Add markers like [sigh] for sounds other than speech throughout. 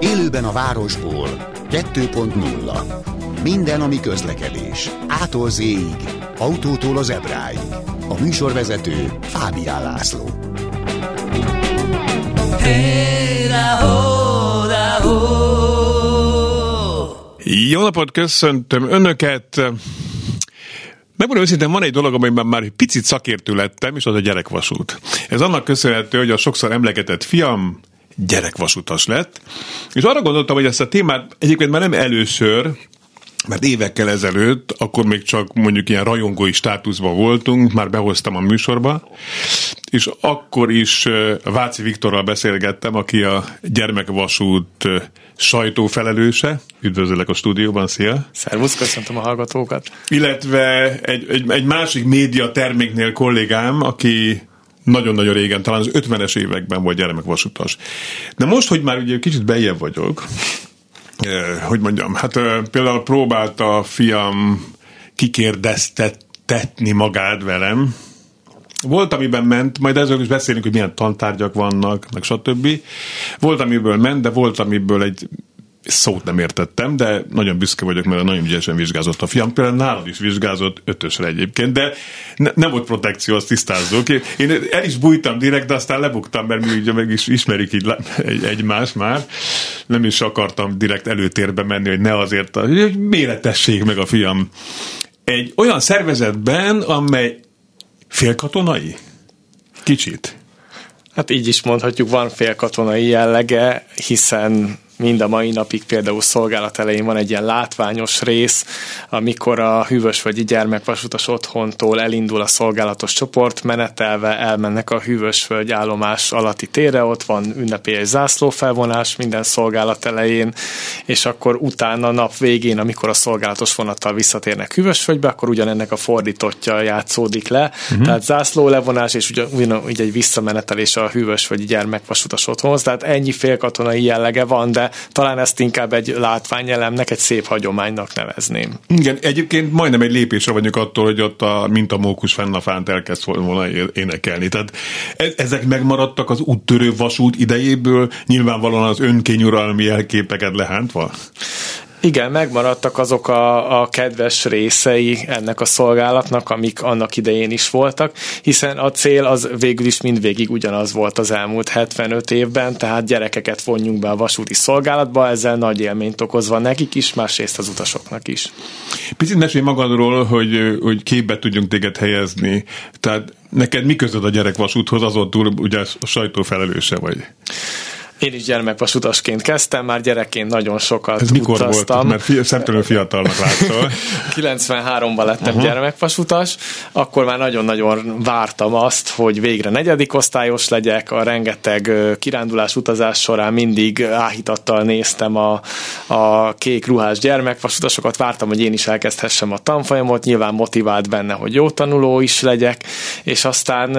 Élőben a városból 2.0 Minden, ami közlekedés. Ától z autótól az ebráig. A műsorvezető Fábián László. Jó napot, köszöntöm Önöket! Megmondom őszintén, van egy dolog, amiben már egy picit szakértő lettem, és az a gyerekvasút. Ez annak köszönhető, hogy a sokszor emlegetett fiam gyerekvasutas lett, és arra gondoltam, hogy ezt a témát egyébként már nem először, mert évekkel ezelőtt, akkor még csak mondjuk ilyen rajongói státuszban voltunk, már behoztam a műsorba, és akkor is Váci Viktorral beszélgettem, aki a gyermekvasút sajtófelelőse. Üdvözöllek a stúdióban, szia! Szervusz, köszöntöm a hallgatókat! Illetve egy, egy, egy másik média terméknél kollégám, aki nagyon-nagyon régen, talán az 50-es években volt gyermekvasutas. De most, hogy már ugye kicsit bejebb vagyok, hogy mondjam, hát például próbálta a fiam kikérdeztetni magát velem, volt, amiben ment, majd ezzel is beszélünk, hogy milyen tantárgyak vannak, meg stb. Volt, amiből ment, de volt, amiből egy szót nem értettem, de nagyon büszke vagyok, mert nagyon ügyesen vizsgázott a fiam. Például nálad is vizsgázott ötösre egyébként, de ne, nem volt protekció, azt tisztázzuk. Én el is bújtam direkt, de aztán lebuktam, mert mi ugye meg is ismerik így egy, egymást már. Nem is akartam direkt előtérbe menni, hogy ne azért, hogy méretessék meg a fiam. Egy olyan szervezetben, amely félkatonai? Kicsit. Hát így is mondhatjuk, van félkatonai jellege, hiszen mind a mai napig például szolgálat elején van egy ilyen látványos rész, amikor a hűvösvölgyi gyermekvasutas otthontól elindul a szolgálatos csoport, menetelve elmennek a hűvösvölgy állomás alatti térre, ott van ünnepélyes zászlófelvonás minden szolgálat elején, és akkor utána nap végén, amikor a szolgálatos vonattal visszatérnek hűvösvölgybe, akkor ugyanennek a fordítottja játszódik le, uh-huh. tehát zászló levonás, és ugyan, ugyan egy visszamenetelés a hűvösvölgyi gyermekvasutas otthonhoz, tehát ennyi félkatonai jellege van, de talán ezt inkább egy látványelemnek, egy szép hagyománynak nevezném. Igen, egyébként majdnem egy lépésre vagyok attól, hogy ott a mint a mókus fenn a fánt elkezd volna énekelni. Tehát e- ezek megmaradtak az úttörő vasút idejéből, nyilvánvalóan az önkényuralmi jelképeket lehántva? Igen, megmaradtak azok a, a kedves részei ennek a szolgálatnak, amik annak idején is voltak, hiszen a cél az végül is mindvégig ugyanaz volt az elmúlt 75 évben, tehát gyerekeket vonjunk be a vasúti szolgálatba, ezzel nagy élményt okozva nekik is, másrészt az utasoknak is. Picit mesélj magadról, hogy, hogy képbe tudjunk téged helyezni. Tehát neked mi közöd a gyerekvasúthoz, azon túl ugye a sajtó felelőse vagy? Én is gyermekvasutasként kezdtem, már gyerekként nagyon sokat Ez mikor utaztam. volt? Mert fi- szemtelen fiatalnak látszol. [laughs] 93-ban lettem uh-huh. gyermekvasutas, akkor már nagyon-nagyon vártam azt, hogy végre negyedik osztályos legyek, a rengeteg kirándulás utazás során mindig áhítattal néztem a, a kék ruhás gyermekvasutasokat, vártam, hogy én is elkezdhessem a tanfolyamot, nyilván motivált benne, hogy jó tanuló is legyek, és aztán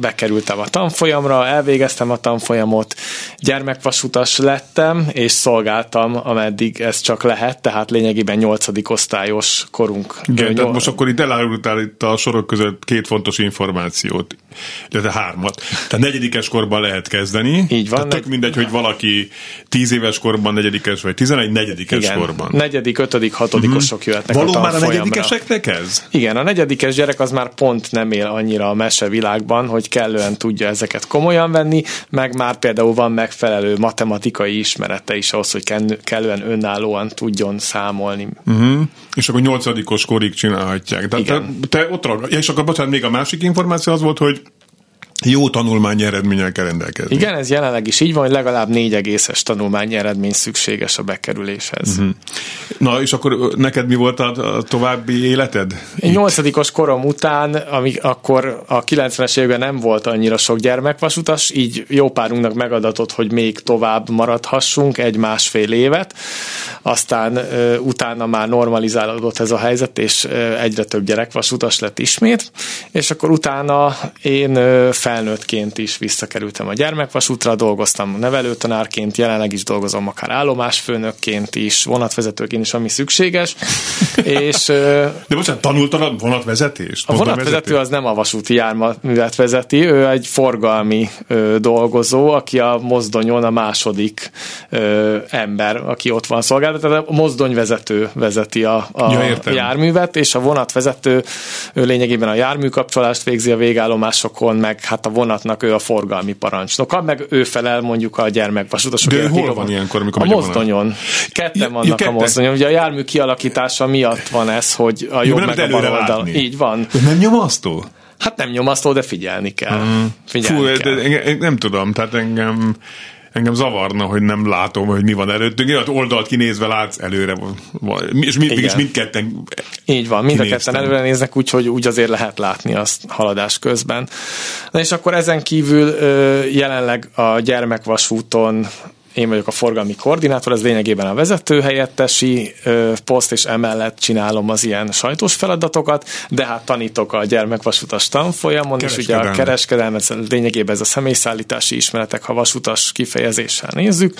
bekerültem a tanfolyamra, elvégeztem a tanfolyamot, gyermek gyermekvasutas lettem, és szolgáltam, ameddig ez csak lehet, tehát lényegében nyolcadik osztályos korunk. Igen, tehát most akkor itt elárultál itt a sorok között két fontos információt, illetve hármat. Tehát negyedikes korban lehet kezdeni. Így van. Tehát tök mindegy, hogy valaki tíz éves korban negyedikes, vagy tizenegy negyedikes Igen. korban. Negyedik, ötödik, hatodikosok uh-huh. jöhetnek Valóban a már a negyedikeseknek ez? Igen, a negyedikes gyerek az már pont nem él annyira a mesevilágban, hogy kellően tudja ezeket komolyan venni, meg már például van megfelelő megfelelő matematikai ismerete is ahhoz, hogy kellően önállóan tudjon számolni. Uh-huh. És akkor nyolcadikos korig csinálhatják. De te, te ott rag... ja, és akkor bocsánat, még a másik információ az volt, hogy jó tanulmányi eredménnyel kell rendelkezni. Igen, ez jelenleg is így van, hogy legalább négy egészes tanulmányi eredmény szükséges a bekerüléshez. Uh-huh. Na, és akkor neked mi volt a, további életed? Én nyolcadikos korom után, ami akkor a 90-es években nem volt annyira sok gyermekvasutas, így jó párunknak megadatott, hogy még tovább maradhassunk egy-másfél évet, aztán uh, utána már normalizálódott ez a helyzet, és uh, egyre több gyerekvasutas lett ismét, és akkor utána én uh, felnőttként is visszakerültem a gyermekvasútra, dolgoztam nevelőtanárként, jelenleg is dolgozom akár állomásfőnökként is, vonatvezetőként is, ami szükséges. [laughs] és, De bocsánat, tanultad a vonatvezetést? A vonatvezető az nem a vasúti járművet vezeti, ő egy forgalmi ö, dolgozó, aki a mozdonyon a második ö, ember, aki ott van szolgáltatva, tehát a mozdonyvezető vezeti a, a ja, járművet, és a vonatvezető ő lényegében a járműkapcsolást végzi a végállomásokon, meg hát a vonatnak ő a forgalmi parancsnoka, meg ő felel mondjuk a gyermekvasutasok. De hol van ilyenkor, amikor A mozdonyon. Ketten vannak ja, a mozdonyon. Ugye a jármű kialakítása miatt van ez, hogy a jobb meg a bal oldal. Így van. Nem nyomasztó? Hát nem nyomasztó, de figyelni kell. Mm. Figyelni Fú, kell. De nem tudom, tehát engem engem zavarna, hogy nem látom, hogy mi van előttünk. Ilyen oldalt kinézve látsz előre, és mind, mégis mindketten Így van, mind a ketten előre néznek, úgyhogy úgy azért lehet látni azt haladás közben. Na és akkor ezen kívül jelenleg a gyermekvasúton én vagyok a forgalmi koordinátor, ez lényegében a vezetőhelyettesi poszt, és emellett csinálom az ilyen sajtós feladatokat, de hát tanítok a gyermekvasutas tanfolyamon, és ugye a kereskedelmet, lényegében ez a személyszállítási ismeretek, ha vasutas kifejezéssel nézzük,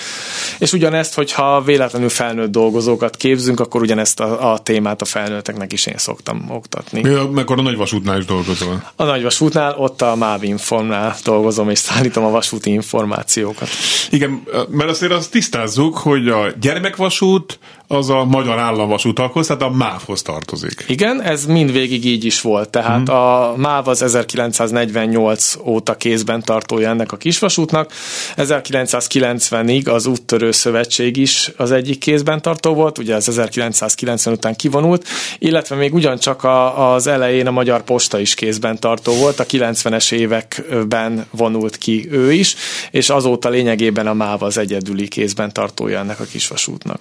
és ugyanezt, hogyha véletlenül felnőtt dolgozókat képzünk, akkor ugyanezt a, a témát a felnőtteknek is én szoktam oktatni. Mi, akkor a nagyvasútnál is dolgozol? A nagyvasútnál, ott a MÁV Informnál dolgozom, és szállítom a vasúti információkat. Igen, mert azért azt tisztázzuk, hogy a gyermekvasút az a magyar államvasútakhoz, tehát a MÁV-hoz tartozik. Igen, ez mindvégig így is volt. Tehát hmm. a MÁV az 1948 óta kézben tartója ennek a kisvasútnak. 1990-ig az úttörő szövetség is az egyik kézben tartó volt, ugye az 1990 után kivonult, illetve még ugyancsak a, az elején a Magyar Posta is kézben tartó volt, a 90-es években vonult ki ő is, és azóta lényegében a MÁV az egyedüli kézben tartója ennek a kisvasútnak.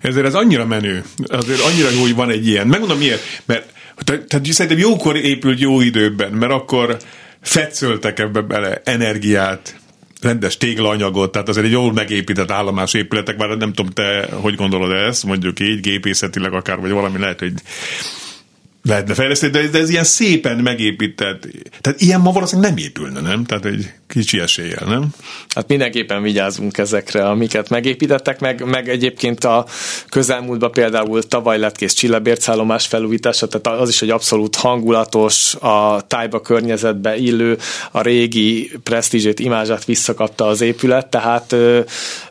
Ezért azért ez annyira menő, azért annyira jó, hogy van egy ilyen. Megmondom miért, mert tehát szerintem jókor épült jó időben, mert akkor fetszöltek ebbe bele energiát, rendes téglaanyagot, tehát azért egy jól megépített állomás épületek, már nem tudom, te hogy gondolod ezt, mondjuk így gépészetileg akár, vagy valami lehet, hogy lehetne fejleszteni, de, de ez ilyen szépen megépített. Tehát ilyen ma valószínűleg nem épülne, nem? Tehát egy kicsi eséllyel, nem? Hát mindenképpen vigyázunk ezekre, amiket megépítettek, meg, meg egyébként a közelmúltban például tavaly lett kész csillabércállomás felújítása, tehát az is egy abszolút hangulatos, a tájba környezetbe illő, a régi presztízsét, imázsát visszakapta az épület, tehát ö,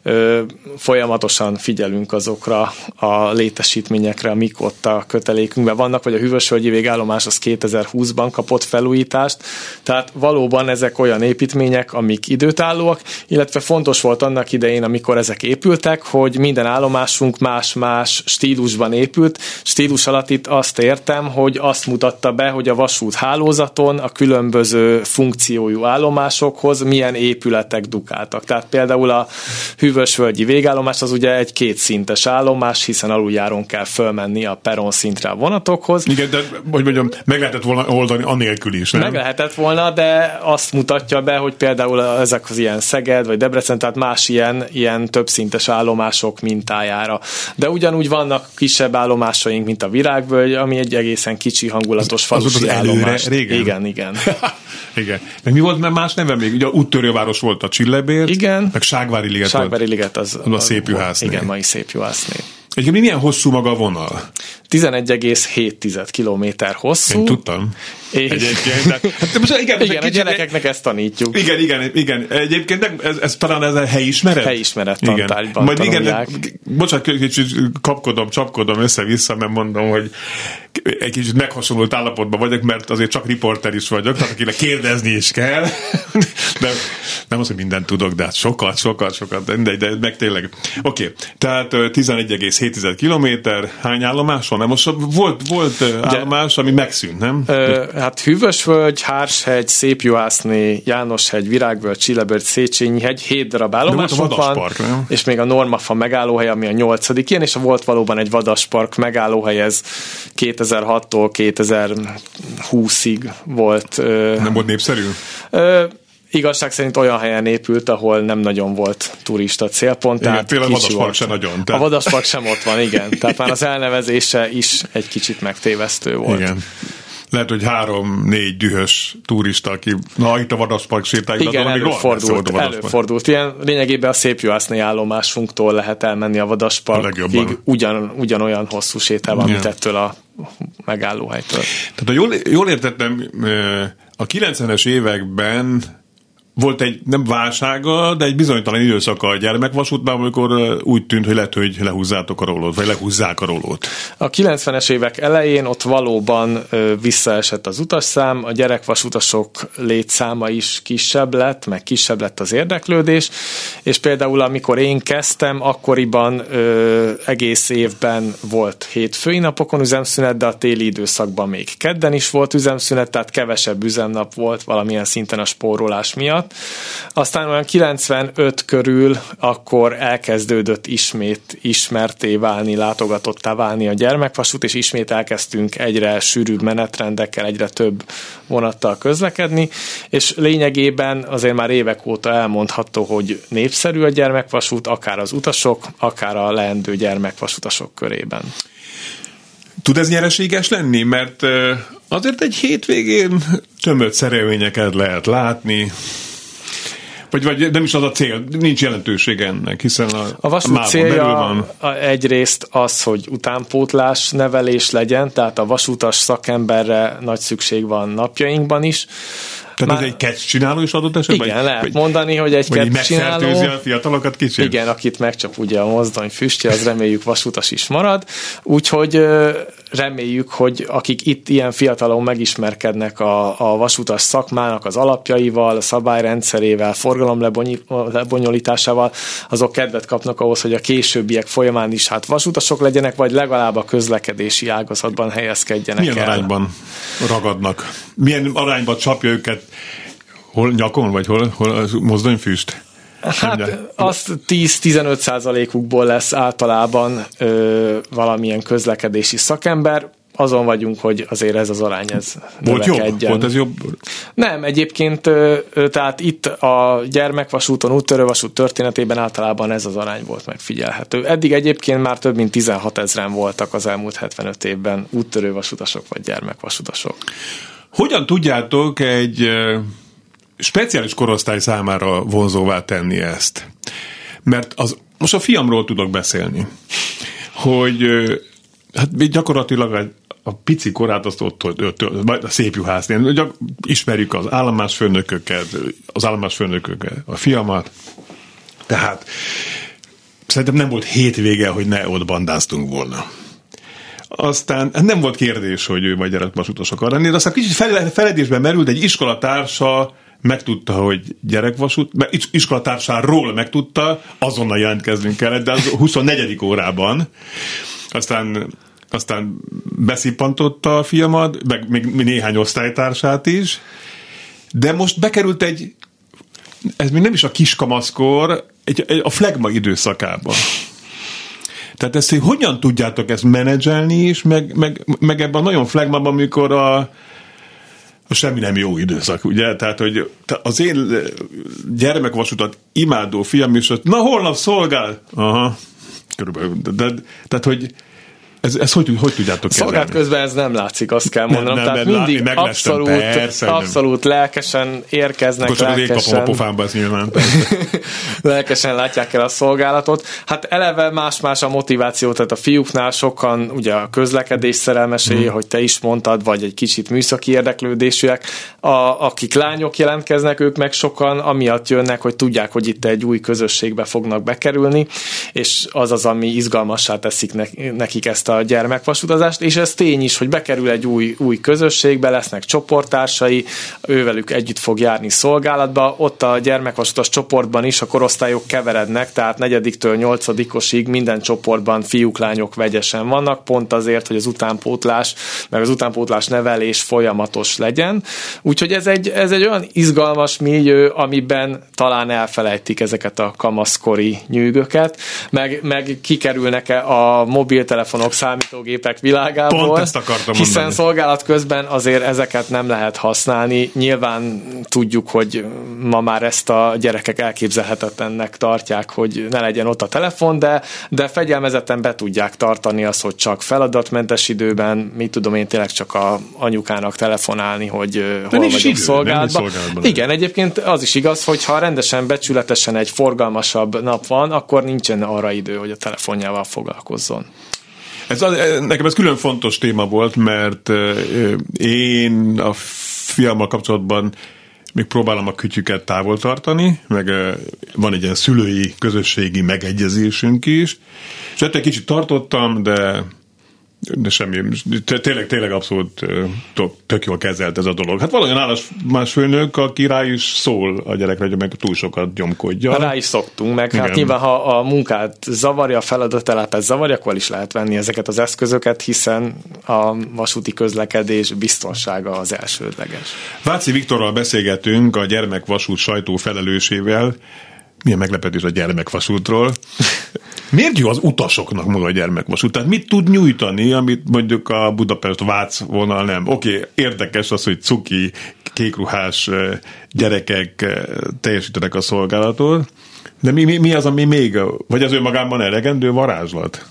ö, folyamatosan figyelünk azokra a létesítményekre, amik ott a kötelékünkben vannak, vagy a hűvösvölgyi végállomás az 2020-ban kapott felújítást, tehát valóban ezek olyan építmények, amik időtállóak, illetve fontos volt annak idején, amikor ezek épültek, hogy minden állomásunk más-más stílusban épült. Stílus alatt itt azt értem, hogy azt mutatta be, hogy a vasút hálózaton a különböző funkciójú állomásokhoz milyen épületek dukáltak. Tehát például a hűvösvölgyi végállomás az ugye egy kétszintes állomás, hiszen aluljáron kell fölmenni a peron szintre a vonatokhoz. Igen, de hogy mondjam, meg lehetett volna oldani anélkül is, nem? Meg lehetett volna, de azt mutatja be, hogy például ezek az ilyen Szeged vagy Debrecen, tehát más ilyen, ilyen többszintes állomások mintájára. De ugyanúgy vannak kisebb állomásaink, mint a Virágvölgy, ami egy egészen kicsi hangulatos falusi az, az állomás. Régen? Igen, igen. [laughs] igen. Meg mi volt mert más neve még? Ugye úttörőváros volt a Csillebért, igen. meg Ságvári liget Ságvári liget az, az, az, a szép juhászné. Igen, mai szép juhászné. Egyébként milyen hosszú maga a vonal? 11,7 kilométer hosszú. Én tudtam. És... Egyébként. De, hát most igen, igen a gyerekeknek ezt tanítjuk. Igen, igen, igen. Egyébként ez, ez talán ez a helyismeret? Helyismeret tantárgyban Majd igen, bocsánat, kicsit kapkodom, csapkodom össze-vissza, mert mondom, hogy egy kicsit meghasonlult állapotban vagyok, mert azért csak riporter is vagyok, tehát akinek kérdezni is kell. [laughs] De nem az, hogy mindent tudok, de hát sokat, sokat, sokat, de, de meg tényleg. Oké, okay, tehát 11,7 kilométer, hány állomás van? Nem, most volt, volt állomás, ami megszűnt, nem? Ö, hát Hűvösvölgy, Hárshegy, Szépjuhászné, Jánoshegy, Virágvölgy, Csillebörgy, Széchenyi hegy, hét darab állomásunk van, nem? és még a Normafa megállóhely, ami a nyolcadik ilyen, és volt valóban egy vadaspark megállóhely, ez 2006-tól 2020-ig volt. Nem volt népszerű? igazság szerint olyan helyen épült, ahol nem nagyon volt turista célpont. Igen, tehát például a vadaspark sem nagyon. Tehát... A vadaspark sem ott van, igen. Tehát már az elnevezése is egy kicsit megtévesztő volt. Igen. Lehet, hogy három-négy dühös turista, aki na itt a vadaspark sétáig, Igen, előfordult, előfordult. Ilyen lényegében a szép juhászni állomásunktól lehet elmenni a vadasparkig, ugyan, ugyanolyan hosszú sétával, mint ettől a megállóhelytől. Tehát ha jól, jól értettem, a 90-es években volt egy nem válsága, de egy bizonytalan időszaka a gyermekvasútban, amikor úgy tűnt, hogy lehet, hogy lehúzzátok a rólót, vagy lehúzzák a rólót. A 90-es évek elején ott valóban visszaesett az utasszám, a gyerekvasutasok létszáma is kisebb lett, meg kisebb lett az érdeklődés, és például amikor én kezdtem, akkoriban ö, egész évben volt hétfői napokon üzemszünet, de a téli időszakban még kedden is volt üzemszünet, tehát kevesebb üzemnap volt valamilyen szinten a spórolás miatt miatt. Aztán olyan 95 körül akkor elkezdődött ismét ismerté válni, látogatottá válni a gyermekvasút, és ismét elkezdtünk egyre sűrűbb menetrendekkel, egyre több vonattal közlekedni, és lényegében azért már évek óta elmondható, hogy népszerű a gyermekvasút, akár az utasok, akár a leendő gyermekvasutasok körében. Tud ez nyereséges lenni? Mert azért egy hétvégén tömött szerelményeket lehet látni, vagy, vagy nem is az a cél, nincs jelentőség ennek, hiszen a, a vasút a célja van. egyrészt az, hogy utánpótlás nevelés legyen, tehát a vasutas szakemberre nagy szükség van napjainkban is. Tehát Már, ez egy catch csináló is adott esetben? Igen, lehet vagy, mondani, hogy egy catch csináló. a fiatalokat kicsit? Igen, akit megcsap ugye a mozdony füstje, az reméljük vasutas is marad. Úgyhogy reméljük, hogy akik itt ilyen fiatalon megismerkednek a, a vasutas szakmának az alapjaival, a szabályrendszerével, forgalom lebonyolításával, azok kedvet kapnak ahhoz, hogy a későbbiek folyamán is hát vasutasok legyenek, vagy legalább a közlekedési ágazatban helyezkedjenek Milyen el. arányban ragadnak? Milyen arányban csapja őket? Hol nyakon, vagy hol, hol mozdonyfüst? Hát azt 10-15 százalékukból lesz általában ö, valamilyen közlekedési szakember, azon vagyunk, hogy azért ez az arány ez Volt jobb? Volt ez jobb? Nem, egyébként tehát itt a gyermekvasúton, úttörővasút történetében általában ez az arány volt megfigyelhető. Eddig egyébként már több mint 16 ezeren voltak az elmúlt 75 évben úttörővasutasok vagy gyermekvasutasok. Hogyan tudjátok egy speciális korosztály számára vonzóvá tenni ezt. Mert az, most a fiamról tudok beszélni, hogy hát gyakorlatilag a pici korát azt ott, ott, ott, ott a szép juhásznél, ismerjük az állomásfőnököket, az állomásfőnököket, a fiamat, tehát szerintem nem volt hétvége, hogy ne ott bandáztunk volna. Aztán hát nem volt kérdés, hogy ő vagy gyerekvasutas akar lenni, de aztán kicsit feledésben merült egy iskolatársa, megtudta, hogy gyerekvasút, mert iskolatársáról megtudta, azonnal jelentkeznünk kellett, de az 24. órában. Aztán aztán beszippantotta a fiamat, meg még néhány osztálytársát is, de most bekerült egy, ez még nem is a kiskamaszkor, egy, egy, a flagma időszakában. Tehát ezt, hogy hogyan tudjátok ezt menedzselni is, meg, meg, meg ebben a nagyon flagmában, amikor a, semmi nem jó időszak, ugye? Tehát, hogy az én gyermekvasutat imádó fiam is, hogy na holnap szolgál. Aha, körülbelül. De, de, tehát, hogy ez, ez hogy, hogy tudjátok kezelni? Szolgált közben ez nem látszik, azt kell mondanom. Nem, nem, Tehát nem, mindig abszolút, persze, abszolút nem. lelkesen érkeznek, Akkor lelkesen. a pofámba, ezt nyilván. [laughs] lelkesen látják el a szolgálatot. Hát eleve más-más a motiváció, tehát a fiúknál sokan ugye a közlekedés szerelmesei, hmm. hogy te is mondtad, vagy egy kicsit műszaki érdeklődésűek. A, akik lányok jelentkeznek, ők meg sokan amiatt jönnek, hogy tudják, hogy itt egy új közösségbe fognak bekerülni, és az az, ami izgalmassá teszik nekik ezt a a gyermekvasutazást, és ez tény is, hogy bekerül egy új, új közösségbe, lesznek csoporttársai, ővelük együtt fog járni szolgálatba, ott a gyermekvasutas csoportban is a korosztályok keverednek, tehát negyediktől nyolcadikosig minden csoportban fiúk, lányok vegyesen vannak, pont azért, hogy az utánpótlás, meg az utánpótlás nevelés folyamatos legyen. Úgyhogy ez egy, ez egy olyan izgalmas millió, amiben talán elfelejtik ezeket a kamaszkori nyűgöket, meg, meg kikerülnek-e a mobiltelefonok számítógépek világából. Pont ezt akartam Hiszen mondani. szolgálat közben azért ezeket nem lehet használni. Nyilván tudjuk, hogy ma már ezt a gyerekek elképzelhetetlennek tartják, hogy ne legyen ott a telefon, de, de fegyelmezetten be tudják tartani azt, hogy csak feladatmentes időben, mit tudom én tényleg csak a anyukának telefonálni, hogy ö, hol nincs vagyok idő, szolgálatban. szolgálatban. Igen, egyébként az is igaz, hogy ha rendesen, becsületesen egy forgalmasabb nap van, akkor nincsen arra idő, hogy a telefonjával foglalkozzon. Ez, az- nekem ez külön fontos téma volt, mert ö, én a fiammal kapcsolatban még próbálom a kütyüket távol tartani, meg van egy ilyen szülői, közösségi megegyezésünk is, és egy kicsit tartottam, de de semmi, té- tényleg, tényleg abszolút tök- jól kezelt ez a dolog. Hát valójában állás más főnök, aki rá is szól a gyerekre, hogy meg túl sokat gyomkodja. Rá is szoktunk, meg hát Igen. nyilván, ha a munkát zavarja, a feladatellátát zavarja, akkor is lehet venni ezeket az eszközöket, hiszen a vasúti közlekedés biztonsága az elsődleges. Váci Viktorral beszélgetünk a gyermekvasút sajtó felelősével. Milyen meglepetés a gyermekvasútról. Miért jó az utasoknak maga a gyermekvasút? Tehát mit tud nyújtani, amit mondjuk a Budapest-Vác vonal nem? Oké, okay, érdekes az, hogy cuki, kékruhás eh, gyerekek eh, teljesítenek a szolgálatot, de mi, mi, mi az, ami még, vagy az önmagában elegendő varázslat?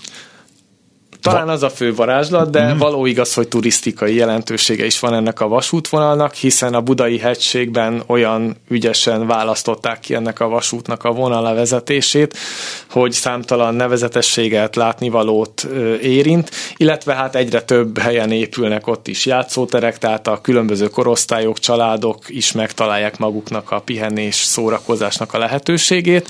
Talán az a fő varázslat, de mm. való igaz, hogy turisztikai jelentősége is van ennek a vasútvonalnak, hiszen a budai hegységben olyan ügyesen választották ki ennek a vasútnak a vonallevezetését, hogy számtalan nevezetességet, látnivalót érint, illetve hát egyre több helyen épülnek ott is játszóterek, tehát a különböző korosztályok, családok is megtalálják maguknak a pihenés, szórakozásnak a lehetőségét.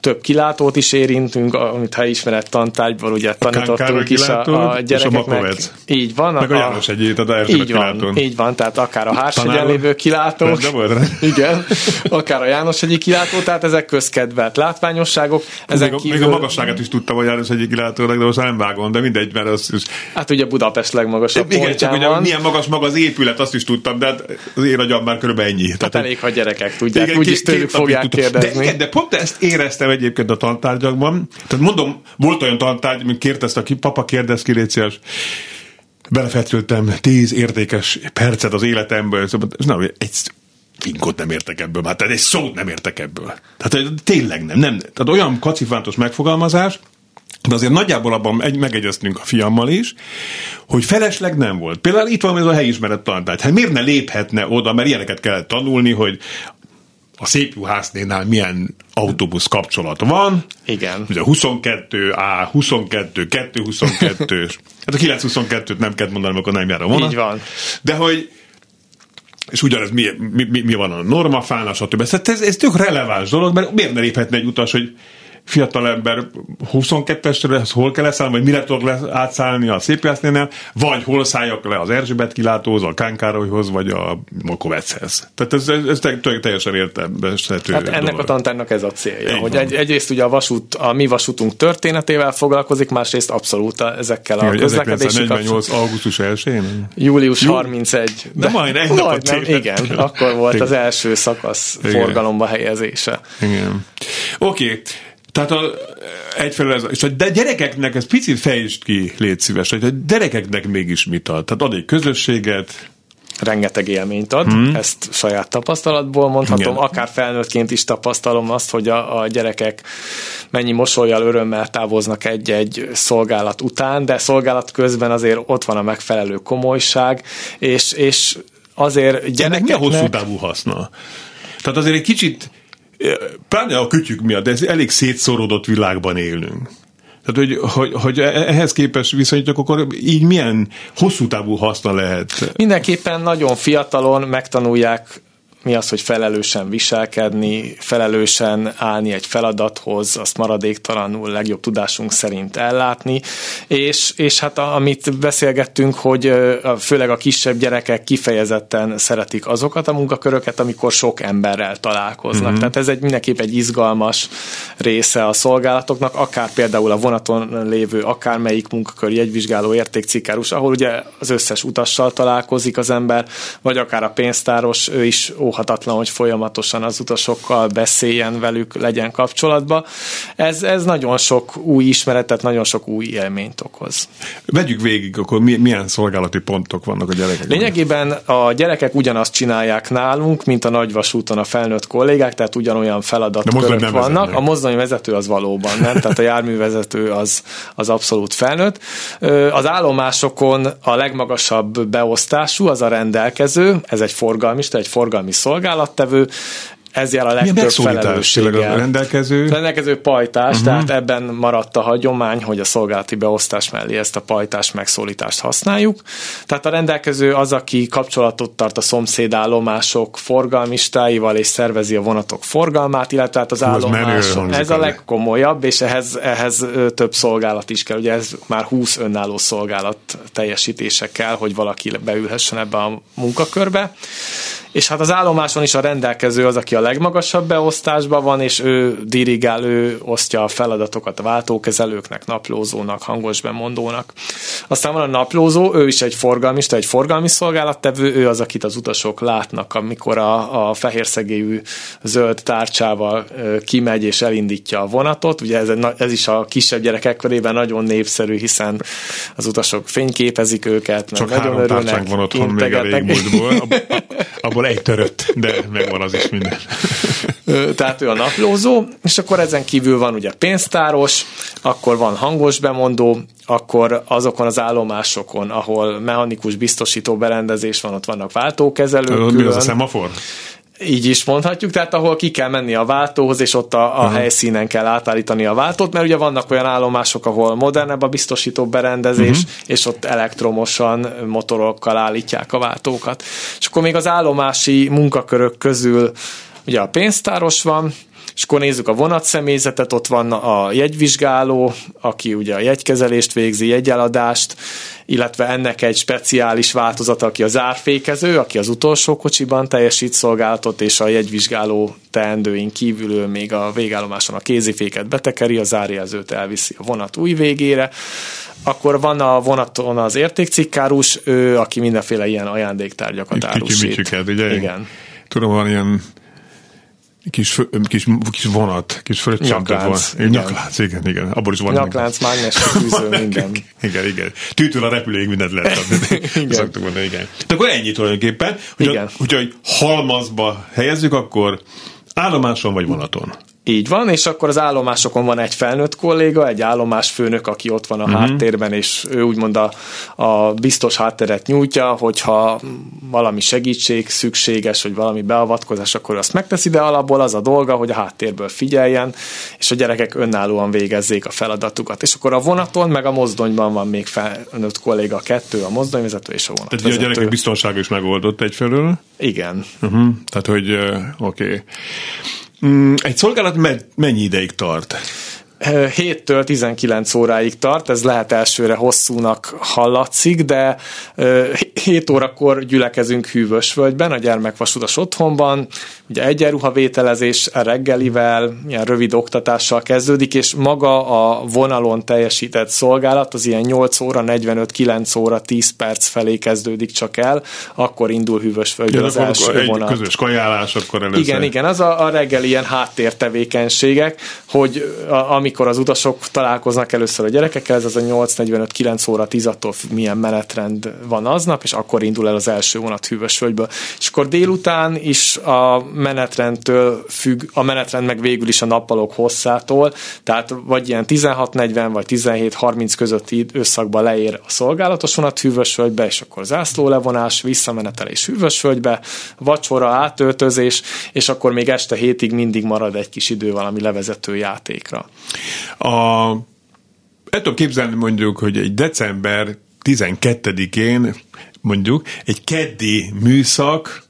Több kilátót is érintünk, amit ha ismeret tantárgyból ugye tanítottunk Károly is a, a és a gyerekeknek. Makovec. így van. Meg a János egyét, a így van, kilátón. így van, tehát akár a Hárshegyen Tanár- lévő kilátók, De volt rá. [laughs] igen, akár a János egyik kilátó, tehát ezek közkedvelt látványosságok. Ezek Még, a, még a magasságát is tudtam, hogy János egyik kilátónak, de most nem vágom, de mindegy, mert az, az Hát ugye Budapest legmagasabb igen, csak ugye milyen magas maga az épület, azt is tudtam, de hát az én agyam már körülbelül ennyi. Hát elég, ha gyerekek tudják, Igen, úgyis tőlük fogják kérdezni. De, igen, de pont ezt éreztem egyébként a tantárgyakban. Tehát mondom, volt olyan tantárgy, mint kérdezte, aki papa kérdez ki, légy szíves. belefetültem tíz értékes percet az életemből, szóval, nem, egy finkot nem értek ebből, hát egy szót nem értek ebből. Tehát tényleg nem, nem. Tehát olyan kacifántos megfogalmazás, de azért nagyjából abban egy, megegyeztünk a fiammal is, hogy felesleg nem volt. Például itt van ez a helyismeret tantárgy. Hát miért ne léphetne oda, mert ilyeneket kellett tanulni, hogy a szépjuhásznénál milyen autóbusz kapcsolat van. Igen. Ugye 22, A, 22, 222, [laughs] hát a 922-t nem kell mondanom, akkor nem jár a vonat. Így van. De hogy és ugyanez mi, mi, mi, mi van a normafán, stb. Szóval ez, ez tök releváns dolog, mert miért ne léphetne egy utas, hogy fiatal ember 22-esre, hol kell leszállni, vagy mire tudok le, átszállni a Szépjásznénál, vagy hol szálljak le az Erzsébet kilátóhoz, a Kánkárolyhoz, vagy a Mokovechez. Tehát ez, ez, ez te- teljesen értelmezhető Hát ennek dolog. a tantárnak ez a célja, Így hogy van. egy, egyrészt ugye a vasút, a mi vasútunk történetével foglalkozik, másrészt abszolút ezekkel a közlekedési 1948. augusztus 1-én? Július Jú- 31. De majdnem, [laughs] egy napot majdnem, tévedtem. igen. Akkor volt Igen. az első szakasz Igen. forgalomba helyezése. Igen. Oké. Okay. Tehát a, egyfelől ez, és a de gyerekeknek ez picit fejtsd ki, légy szíves, hogy a gyerekeknek mégis mit ad? Tehát ad egy közösséget, rengeteg élményt ad, hmm. ezt saját tapasztalatból mondhatom, Igen. akár felnőttként is tapasztalom azt, hogy a, a gyerekek mennyi mosolyjal, örömmel távoznak egy-egy szolgálat után, de szolgálat közben azért ott van a megfelelő komolyság, és, és azért ennek mi a gyerekeknek... hosszú távú haszna? Tehát azért egy kicsit, pláne a kütyük miatt, ez elég szétszorodott világban élünk. Tehát, hogy, hogy, hogy ehhez képest viszonyítjuk, akkor így milyen hosszú távú haszna lehet? Mindenképpen nagyon fiatalon megtanulják mi az, hogy felelősen viselkedni, felelősen állni egy feladathoz, azt maradéktalanul legjobb tudásunk szerint ellátni, és, és hát amit beszélgettünk, hogy főleg a kisebb gyerekek kifejezetten szeretik azokat a munkaköröket, amikor sok emberrel találkoznak. Mm-hmm. Tehát ez egy mindenképp egy izgalmas része a szolgálatoknak, akár például a vonaton lévő akármelyik munkakör jegyvizsgáló értékcikkárus, ahol ugye az összes utassal találkozik az ember, vagy akár a pénztáros, ő is óhatatlan, hogy folyamatosan az utasokkal beszéljen velük, legyen kapcsolatba. Ez, ez nagyon sok új ismeretet, nagyon sok új élményt okoz. Vegyük végig, akkor milyen szolgálati pontok vannak a gyerekek. Lényegében a gyerekek ugyanazt csinálják nálunk, mint a nagyvasúton a felnőtt kollégák, tehát ugyanolyan feladatkörök vannak. Vezetnek. A mozdony vezető az valóban nem, tehát a járművezető az, az abszolút felnőtt. Az állomásokon a legmagasabb beosztású az a rendelkező, ez egy forgalmista, egy forgalmi szolgálattevő, ez jel a legtöbb felelősséggel. A rendelkező? rendelkező pajtás, uh-huh. tehát ebben maradt a hagyomány, hogy a szolgálati beosztás mellé ezt a pajtás megszólítást használjuk. Tehát a rendelkező az, aki kapcsolatot tart a szomszédállomások forgalmistáival, és szervezi a vonatok forgalmát, illetve hát az állomáson. Ez a legkomolyabb, és ehhez, ehhez több szolgálat is kell. Ugye ez már 20 önálló szolgálat teljesítése kell, hogy valaki beülhessen ebbe a munkakörbe és hát az állomáson is a rendelkező az, aki a legmagasabb beosztásban van, és ő dirigál, ő osztja a feladatokat a váltókezelőknek, naplózónak, hangos bemondónak. Aztán van a naplózó, ő is egy forgalmista, egy forgalmi szolgálattevő, ő az, akit az utasok látnak, amikor a, a fehérszegélyű zöld tárcsával kimegy és elindítja a vonatot. Ugye ez, ez is a kisebb gyerekek körében nagyon népszerű, hiszen az utasok fényképezik őket, Csak nagyon három örülnek. van otthon még a régmúltból. [laughs] Abból egy törött, de megvan az is minden. Tehát ő a naplózó, és akkor ezen kívül van ugye pénztáros, akkor van hangos bemondó, akkor azokon az állomásokon, ahol mechanikus biztosító berendezés van, ott vannak váltókezelők. Mi az a szemafor? így is mondhatjuk, tehát ahol ki kell menni a váltóhoz, és ott a, a helyszínen kell átállítani a váltót, mert ugye vannak olyan állomások, ahol modernebb a biztosító berendezés, uh-huh. és ott elektromosan motorokkal állítják a váltókat. És akkor még az állomási munkakörök közül ugye a pénztáros van, és akkor nézzük a vonatszemélyzetet, ott van a jegyvizsgáló, aki ugye a jegykezelést végzi, jegyeladást, illetve ennek egy speciális változata, aki a zárfékező, aki az utolsó kocsiban teljesít szolgálatot, és a jegyvizsgáló teendőin kívül még a végállomáson a kéziféket betekeri, a zárjelzőt elviszi a vonat új végére, akkor van a vonaton az értékcikkárus, ő, aki mindenféle ilyen ajándéktárgyakat árusít. ugye? Igen. Tudom, van ilyen kis, kis, kis vonat, kis fröccsantett van. Nyaklánc, igen, igen. Abból is van. Nyaklánc, mágnes, fűző, [laughs] minden. igen, igen. Tűtől a repülőig mindent lehet adni. [laughs] igen. mondani, igen. De akkor ennyi tulajdonképpen. Hogyha, igen. hogyha halmazba helyezzük, akkor állomáson vagy vonaton? Így van, és akkor az állomásokon van egy felnőtt kolléga, egy állomásfőnök, aki ott van a uh-huh. háttérben, és ő úgymond a, a biztos hátteret nyújtja, hogyha valami segítség szükséges, vagy valami beavatkozás, akkor azt megteszi, de alapból az a dolga, hogy a háttérből figyeljen, és a gyerekek önállóan végezzék a feladatukat. És akkor a vonaton, meg a mozdonyban van még felnőtt kolléga, kettő, a mozdonyvezető és a vonatvezető. Tehát a gyerekek biztonsága is megoldott egyfelől? Igen. Uh-huh. Tehát, hogy oké. Okay. Mm, egy szolgálat mennyi ideig tart? 7-től 19 óráig tart, ez lehet elsőre hosszúnak hallatszik, de 7 órakor gyülekezünk Hűvösvölgyben, a gyermekvasutas otthonban, ugye egyenruhavételezés reggelivel, ilyen rövid oktatással kezdődik, és maga a vonalon teljesített szolgálat az ilyen 8 óra, 45-9 óra, 10 perc felé kezdődik csak el, akkor indul Hűvösvölgyben az első egy vonat. közös kajálás, akkor először. Igen, igen, az a, a reggeli ilyen háttértevékenységek, hogy a, amikor az utasok találkoznak először a gyerekekkel, ez az a 8.45-9 óra 10 attól milyen menetrend van aznap, és akkor indul el az első vonat Hűvösvölgyből. És akkor délután is a menetrendtől függ, a menetrend meg végül is a nappalok hosszától, tehát vagy ilyen 16.40 vagy 17.30 közötti időszakban leér a szolgálatos vonat Hűvösvölgybe, és akkor zászló levonás, visszamenetelés Hűvösvölgybe, vacsora, átöltözés, és akkor még este hétig mindig marad egy kis idő valami levezető játékra. A, el tudom képzelni mondjuk, hogy egy december 12-én mondjuk egy keddi műszak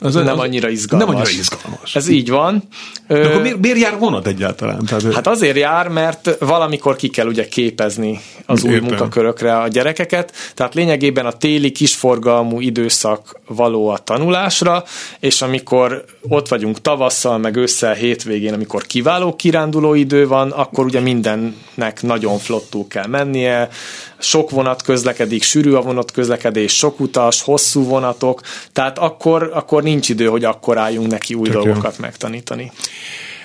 az nem annyira izgalmas. Nem annyira izgalmas. Ez így van. De akkor miért, miért jár vonat egyáltalán? Tehát, hát azért jár, mert valamikor ki kell ugye képezni az új Értem. munkakörökre a gyerekeket, tehát lényegében a téli kisforgalmú időszak való a tanulásra, és amikor ott vagyunk tavasszal, meg ősszel, hétvégén, amikor kiváló kiránduló idő van, akkor ugye mindennek nagyon flottul kell mennie, sok vonat közlekedik, sűrű a vonat közlekedés, sok utas, hosszú vonatok, tehát akkor, akkor nincs idő, hogy akkor álljunk neki új Tök dolgokat jó. megtanítani.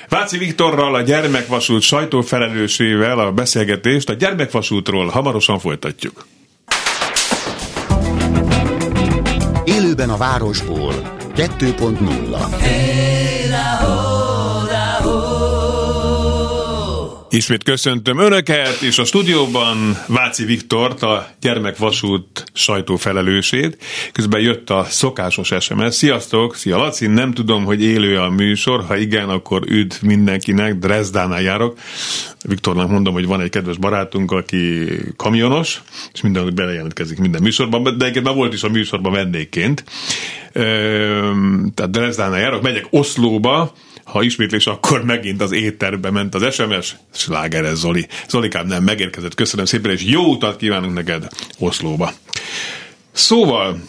Váci Viktorral, a Gyermekvasút sajtófelelősével a beszélgetést a Gyermekvasútról hamarosan folytatjuk. Élőben a városból 2.0 hey, Ismét köszöntöm Önöket, és a stúdióban Váci Viktort, a gyermekvasút sajtófelelősét. Közben jött a szokásos SMS. Sziasztok! Szia Laci! Nem tudom, hogy élő a műsor. Ha igen, akkor üdv mindenkinek. Dresdánál járok. Viktornak mondom, hogy van egy kedves barátunk, aki kamionos, és minden belejelentkezik minden műsorban, de egyébként volt is a műsorban vendégként. Tehát Dresdánál járok, megyek Oszlóba, ha ismétlés, akkor megint az étterbe ment az SMS, ez Zoli. Zolikám nem megérkezett, köszönöm szépen, és jó utat kívánunk neked Oszlóba. Szóval,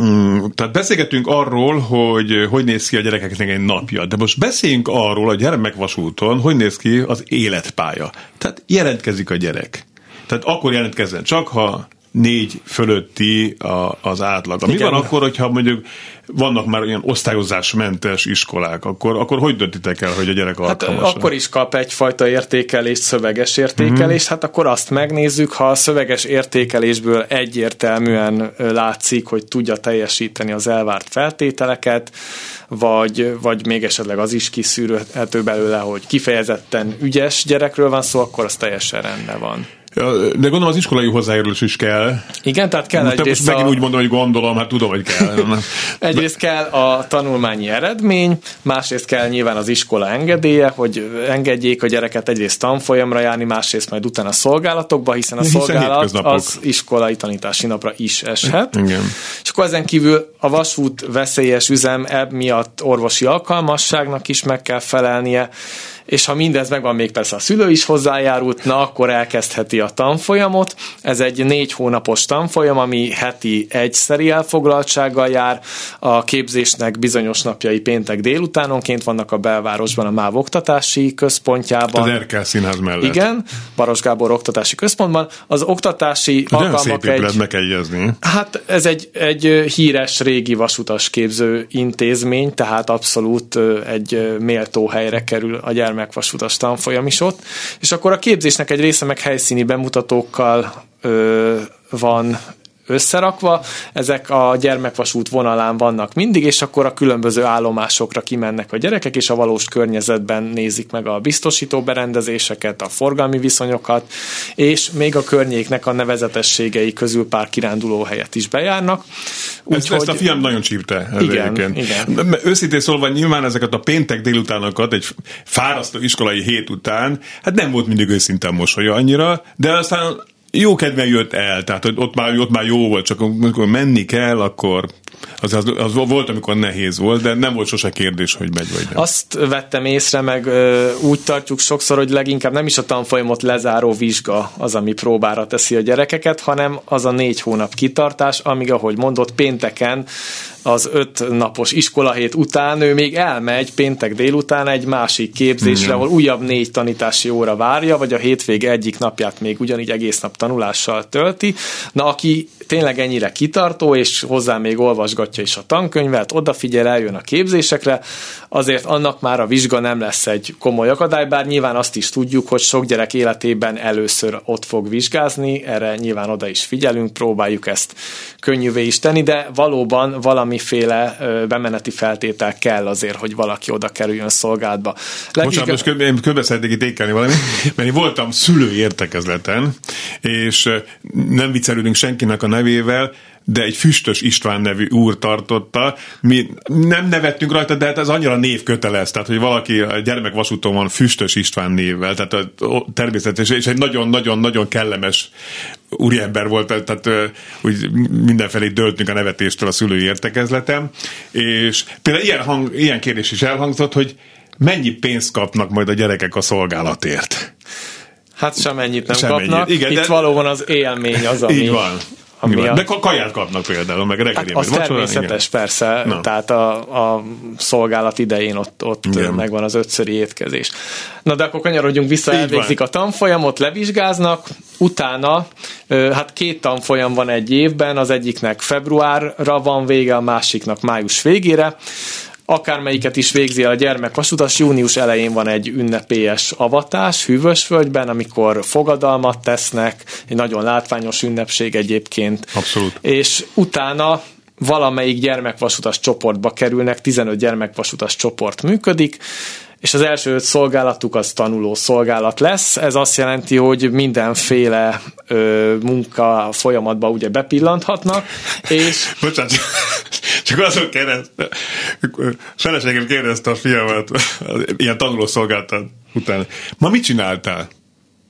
Mm, tehát beszélgetünk arról, hogy hogy néz ki a gyerekeknek egy napja, de most beszéljünk arról a gyermekvasúton, hogy néz ki az életpálya. Tehát jelentkezik a gyerek. Tehát akkor jelentkezzen csak, ha négy fölötti a, az átlag. Mi van akkor, hogyha mondjuk vannak már ilyen osztályozásmentes iskolák, akkor, akkor hogy döntitek el, hogy a gyerek hát akkor is kap egyfajta értékelést, szöveges értékelést, mm-hmm. hát akkor azt megnézzük, ha a szöveges értékelésből egyértelműen látszik, hogy tudja teljesíteni az elvárt feltételeket, vagy, vagy még esetleg az is kiszűrhető belőle, hogy kifejezetten ügyes gyerekről van szó, akkor az teljesen rendben van. De gondolom az iskolai hozzájárulás is kell. Igen, tehát kell most egyrészt megint a... úgy mondom, hogy gondolom, hát tudom, hogy kell. [laughs] egyrészt kell a tanulmányi eredmény, másrészt kell nyilván az iskola engedélye, hogy engedjék a gyereket egyrészt tanfolyamra járni, másrészt majd utána szolgálatokba, hiszen a hiszen szolgálat az iskolai tanítási napra is eshet. Igen. És akkor ezen kívül a vasút veszélyes üzem miatt orvosi alkalmasságnak is meg kell felelnie, és ha mindez megvan, még persze a szülő is hozzájárult, na akkor elkezdheti a tanfolyamot. Ez egy négy hónapos tanfolyam, ami heti egyszeri elfoglaltsággal jár. A képzésnek bizonyos napjai péntek délutánonként vannak a belvárosban a MÁV oktatási központjában. Az Erkel színház mellett. Igen, Baros Gábor oktatási központban. Az oktatási de alkalmak egy... egyezni. Hát ez egy, egy híres régi vasutas képző intézmény, tehát abszolút egy méltó helyre kerül a gyermek gyermekvasutas tanfolyam is ott, és akkor a képzésnek egy része meg helyszíni bemutatókkal ö, van összerakva, ezek a gyermekvasút vonalán vannak mindig, és akkor a különböző állomásokra kimennek a gyerekek, és a valós környezetben nézik meg a biztosító berendezéseket, a forgalmi viszonyokat, és még a környéknek a nevezetességei közül pár kiránduló helyet is bejárnak. Úgy, ezt, hogy... ezt a fiam nagyon csípte. Igen, igen. Őszintén szólva nyilván ezeket a péntek délutánokat egy fárasztó iskolai hét után, hát nem volt mindig őszintén mosolya annyira, de aztán jó kedven jött el, tehát hogy ott már, ott már jó volt, csak amikor menni kell, akkor az, az, az volt, amikor nehéz volt, de nem volt sose kérdés, hogy megy vagy nem. Azt vettem észre, meg ö, úgy tartjuk sokszor, hogy leginkább nem is a tanfolyamot lezáró vizsga az, ami próbára teszi a gyerekeket, hanem az a négy hónap kitartás, amíg, ahogy mondott, pénteken az öt napos iskolahét után ő még elmegy péntek délután egy másik képzésre, Igen. ahol újabb négy tanítási óra várja, vagy a hétvége egyik napját még ugyanígy egész nap tanulással tölti. Na, aki tényleg ennyire kitartó, és hozzá még olvasgatja is a tankönyvet, odafigyel, eljön a képzésekre, azért annak már a vizsga nem lesz egy komoly akadály, bár nyilván azt is tudjuk, hogy sok gyerek életében először ott fog vizsgázni, erre nyilván oda is figyelünk, próbáljuk ezt könnyűvé is tenni, de valóban valamiféle bemeneti feltétel kell azért, hogy valaki oda kerüljön szolgálatba. Legig... most én közben szeretnék itt ékelni valami, mert én voltam szülői értekezleten, és nem viccelődünk senkinek a nevével, de egy Füstös István nevű úr tartotta. Mi nem nevettünk rajta, de hát ez annyira névkötelez, tehát hogy valaki a gyermekvasúton van Füstös István névvel, tehát természetes, és egy nagyon-nagyon-nagyon kellemes úriember volt, tehát úgy mindenfelé döltünk a nevetéstől a szülői értekezletem, és például ilyen, hang, ilyen kérdés is elhangzott, hogy mennyi pénzt kapnak majd a gyerekek a szolgálatért? Hát semennyit nem semennyit. kapnak. Igen, Itt de... valóban az élmény az, ami, Így van Ami a... De kaját kapnak például, meg reggeli. Hát az természetes, igen. persze. Na. Tehát a, a szolgálat idején ott, ott megvan az ötszöri étkezés. Na de akkor kanyarodjunk vissza, Így elvégzik van. a tanfolyamot, levizsgáznak, utána hát két tanfolyam van egy évben, az egyiknek februárra van vége, a másiknak május végére akármelyiket is végzi a gyermekvasutas, június elején van egy ünnepélyes avatás Hűvösvölgyben, amikor fogadalmat tesznek, egy nagyon látványos ünnepség egyébként. Abszolút. És utána valamelyik gyermekvasutas csoportba kerülnek, 15 gyermekvasutas csoport működik, és az első öt szolgálatuk az tanuló szolgálat lesz. Ez azt jelenti, hogy mindenféle ö, munka folyamatba ugye bepillanthatnak, és... [laughs] Bocsánat, csak azon kérdezte, feleségem kérdezte a fiamat, ilyen tanuló szolgálat után, ma mit csináltál?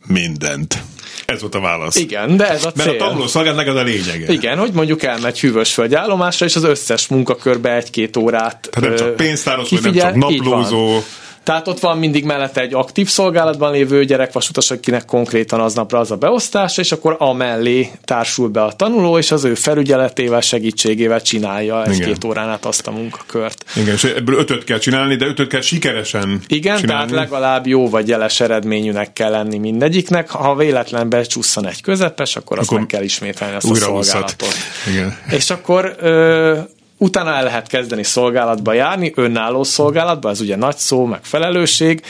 Mindent. Ez volt a válasz. Igen, de ez a cél. Mert a tanuló szolgálatnak ez a lényege. Igen, hogy mondjuk elmegy hűvösföld állomásra, és az összes munkakörbe egy-két órát Tehát nem csak pénztáros, vagy nem csak naplózó. Tehát ott van mindig mellette egy aktív szolgálatban lévő gyerekvasutas, akinek konkrétan aznapra az a beosztása, és akkor a mellé társul be a tanuló, és az ő felügyeletével, segítségével csinálja egy-két órán át azt a munkakört. Igen, és ebből ötöt kell csinálni, de ötöt kell sikeresen Igen, csinálni. tehát legalább jó vagy jeles eredményűnek kell lenni mindegyiknek. Ha véletlen becsusszan egy közepes, akkor, akkor azt meg kell ismételni ezt a szolgálatot. Igen. És akkor ö, Utána el lehet kezdeni szolgálatba járni, önálló szolgálatba, ez ugye nagy szó, meg felelősség,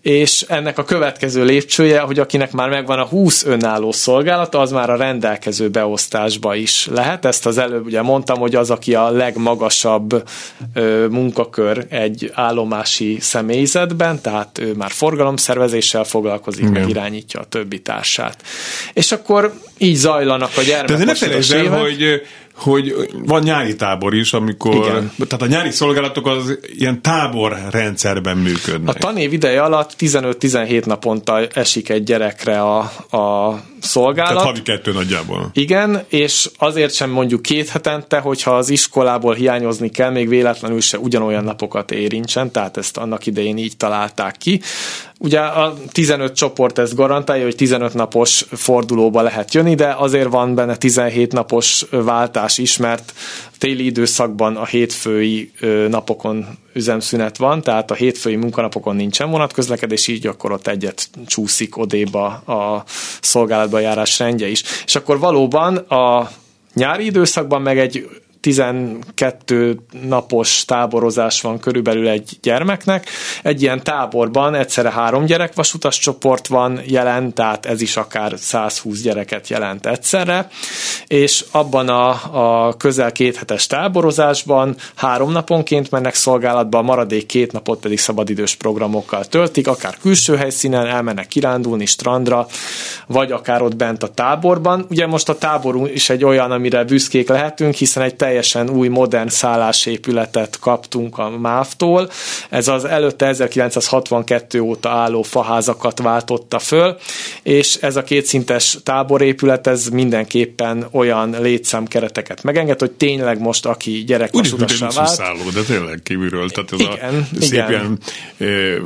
és ennek a következő lépcsője, hogy akinek már megvan a 20 önálló szolgálata, az már a rendelkező beosztásba is lehet. Ezt az előbb ugye mondtam, hogy az, aki a legmagasabb ö, munkakör egy állomási személyzetben, tehát ő már forgalomszervezéssel foglalkozik, Igen. meg irányítja a többi társát. És akkor így zajlanak a gyermekek. De ne felejtsd el, hogy hogy van nyári tábor is, amikor, Igen. tehát a nyári szolgálatok az ilyen táborrendszerben működnek. A tanév ideje alatt 15-17 naponta esik egy gyerekre a, a szolgálat. Tehát havi kettő nagyjából. Igen, és azért sem mondjuk két hetente, hogyha az iskolából hiányozni kell, még véletlenül se ugyanolyan napokat érintsen, tehát ezt annak idején így találták ki. Ugye a 15 csoport ezt garantálja, hogy 15 napos fordulóba lehet jönni, de azért van benne 17 napos váltás is, mert téli időszakban a hétfői napokon üzemszünet van, tehát a hétfői munkanapokon nincsen vonatközlekedés, így akkor ott egyet csúszik odéba a szolgálatba járás rendje is. És akkor valóban a nyári időszakban meg egy 12 napos táborozás van körülbelül egy gyermeknek. Egy ilyen táborban egyszerre három gyerekvasutas csoport van jelen, tehát ez is akár 120 gyereket jelent egyszerre, és abban a, a közel két hetes táborozásban három naponként mennek szolgálatba, a maradék két napot pedig szabadidős programokkal töltik, akár külső helyszínen elmennek kirándulni strandra, vagy akár ott bent a táborban. Ugye most a táborunk is egy olyan, amire büszkék lehetünk, hiszen egy teljesen új, modern szállásépületet kaptunk a MÁV-tól. Ez az előtte 1962 óta álló faházakat váltotta föl, és ez a kétszintes táborépület, ez mindenképpen olyan létszámkereteket megenged, hogy tényleg most, aki gyerek Úgy vált. Szálló, de tényleg kívülről, tehát ez igen, a szép igen. ilyen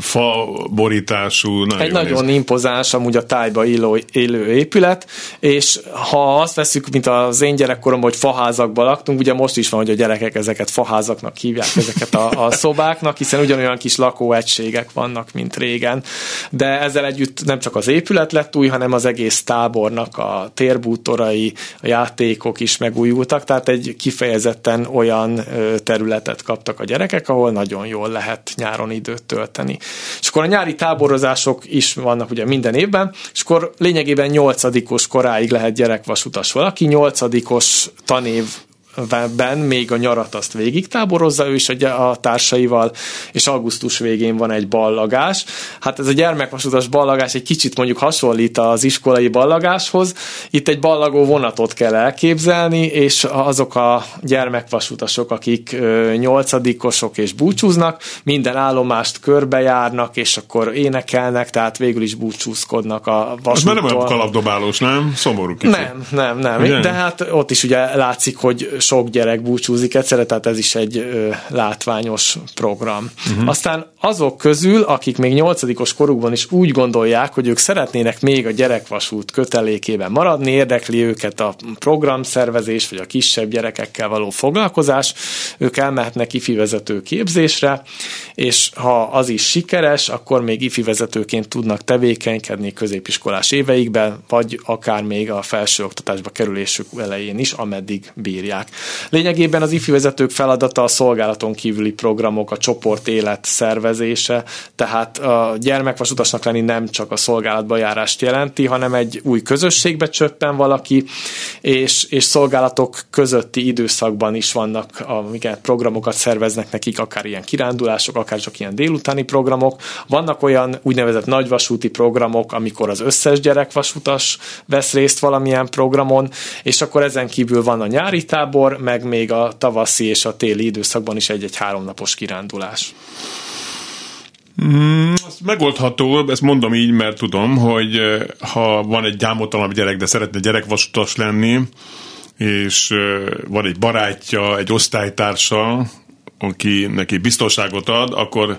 fa borítású. Nagyon Egy nagyon néz. impozáns, amúgy a tájba élő, élő épület, és ha azt veszük, mint az én gyerekkoromban, hogy faházakban laktunk, ugye most is van, hogy a gyerekek ezeket faházaknak hívják, ezeket a, a szobáknak, hiszen ugyanolyan kis lakóegységek vannak, mint régen. De ezzel együtt nem csak az épület lett új, hanem az egész tábornak a térbútorai, a játékok is megújultak, tehát egy kifejezetten olyan területet kaptak a gyerekek, ahol nagyon jól lehet nyáron időt tölteni. És akkor a nyári táborozások is vannak ugye minden évben, és akkor lényegében nyolcadikos koráig lehet gyerekvasutas valaki, nyolcadikos tanév ben még a nyarat azt végig táborozza ő is a, a társaival, és augusztus végén van egy ballagás. Hát ez a gyermekvasutas ballagás egy kicsit mondjuk hasonlít az iskolai ballagáshoz. Itt egy ballagó vonatot kell elképzelni, és azok a gyermekvasutasok, akik nyolcadikosok és búcsúznak, minden állomást körbejárnak, és akkor énekelnek, tehát végül is búcsúzkodnak a vasúttól. Ez már nem olyan kalapdobálós, nem? Szomorú kicsit. Nem, nem, nem. Ugye? De hát ott is ugye látszik, hogy sok gyerek búcsúzik egyszerre, tehát ez is egy ö, látványos program. Uh-huh. Aztán azok közül, akik még nyolcadikos korukban is úgy gondolják, hogy ők szeretnének még a gyerekvasút kötelékében maradni, érdekli őket a programszervezés, vagy a kisebb gyerekekkel való foglalkozás, ők elmehetnek ifi vezető képzésre, és ha az is sikeres, akkor még ifi vezetőként tudnak tevékenykedni középiskolás éveikben, vagy akár még a felsőoktatásba kerülésük elején is, ameddig bírják. Lényegében az ifi vezetők feladata a szolgálaton kívüli programok, a csoport élet szervezése, tehát a gyermekvasutasnak lenni nem csak a szolgálatba járást jelenti, hanem egy új közösségbe csöppen valaki, és, és szolgálatok közötti időszakban is vannak, amiket programokat szerveznek nekik, akár ilyen kirándulások, akár csak ilyen délutáni programok. Vannak olyan úgynevezett nagyvasúti programok, amikor az összes gyerekvasutas vesz részt valamilyen programon, és akkor ezen kívül van a nyári tábor, meg még a tavaszi és a téli időszakban is egy-egy háromnapos kirándulás. Mm, az megoldható, ezt mondom így, mert tudom, hogy eh, ha van egy gyámoltalanabb gyerek, de szeretne gyerekvasutas lenni, és eh, van egy barátja, egy osztálytársa, aki neki biztonságot ad, akkor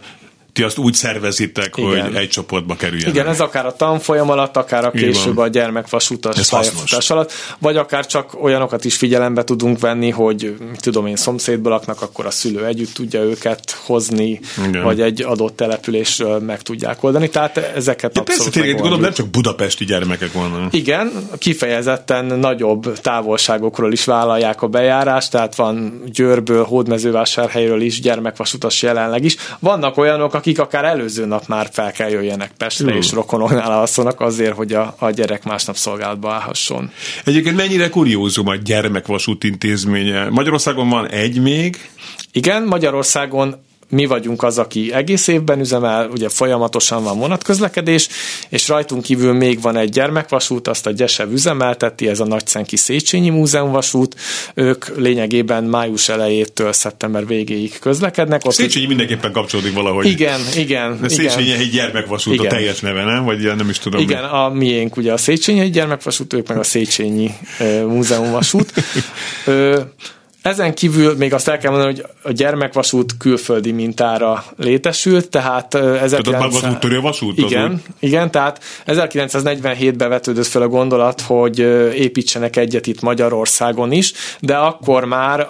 ti azt úgy szervezitek, Igen. hogy egy csoportba kerüljenek. Igen, ez akár a tanfolyam alatt, akár a később a gyermekvasutas pályafutás alatt, vagy akár csak olyanokat is figyelembe tudunk venni, hogy tudom én, szomszédból laknak, akkor a szülő együtt tudja őket hozni, Igen. vagy egy adott településről meg tudják oldani. Tehát ezeket ja, abszolút Persze, tényleg, gondolom, nem csak budapesti gyermekek vannak. Igen, kifejezetten nagyobb távolságokról is vállalják a bejárást, tehát van Győrből, Hódmezővásárhelyről is gyermekvasutas jelenleg is. Vannak olyanok, akik akár előző nap már fel kell jöjjenek Pestre, hmm. és rokonoknál alszanak azért, hogy a, a gyerek másnap szolgálatba állhasson. Egyébként mennyire kuriózum a gyermekvasút intézménye? Magyarországon van egy még? Igen, Magyarországon mi vagyunk az, aki egész évben üzemel, ugye folyamatosan van vonatközlekedés, és rajtunk kívül még van egy gyermekvasút, azt a Gyesev üzemelteti, ez a Nagyszenki Széchenyi Múzeumvasút. Ők lényegében május elejétől szeptember végéig közlekednek. Ott Széchenyi mindenképpen kapcsolódik valahogy. Igen, igen. A Széchenyi egy gyermekvasút igen. a teljes neve, nem? Vagy nem is tudom. Igen, mi. a miénk ugye a Széchenyi egy gyermekvasút, ők meg a Széchenyi Múzeumvasút. [laughs] Ezen kívül még azt el kell mondani, hogy a gyermekvasút külföldi mintára létesült, tehát 1900... Tehát vasút? Igen, úgy... igen, tehát 1947-ben vetődött fel a gondolat, hogy építsenek egyet itt Magyarországon is, de akkor már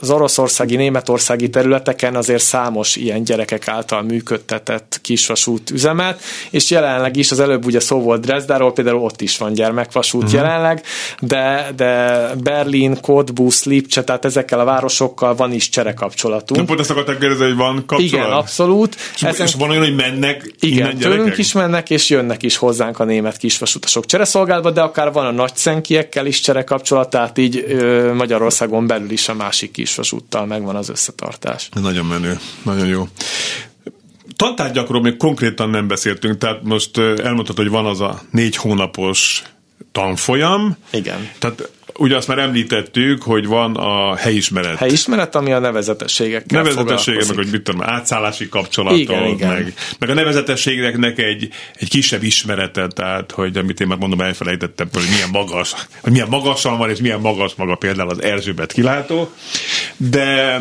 az oroszországi, németországi területeken azért számos ilyen gyerekek által működtetett kisvasút üzemelt, és jelenleg is, az előbb ugye szó volt Dresdáról, például ott is van gyermekvasút uh-huh. jelenleg, de, de Berlin, Cottbus, Lipcse, tehát ezekkel a városokkal van is cserekapcsolatunk. De pont ezt akartam kérdezni, hogy van kapcsolat? Igen, abszolút. És, Ezen... és van olyan, hogy mennek Igen, tőlünk is mennek, és jönnek is hozzánk a német kisvasutasok csereszolgálatba, de akár van a nagy szenkiekkel is cserekapcsolat, tehát így ö, Magyarországon belül is a másik kisvasúttal megvan az összetartás. Nagyon menő, nagyon jó. Tantárgyakról még konkrétan nem beszéltünk, tehát most elmondhatod, hogy van az a négy hónapos tanfolyam. Igen. Tehát Ugye azt már említettük, hogy van a helyismeret. Helyismeret, ami a nevezetességekkel Nevezetességek, meg hogy mit tudom, átszállási kapcsolatok, igen, igen. Meg, meg a nevezetességeknek egy, egy kisebb ismerete, tehát, hogy amit én már mondom, elfelejtettem, hogy milyen magas, hogy milyen magasan van, és milyen magas maga például az Erzsébet kilátó. De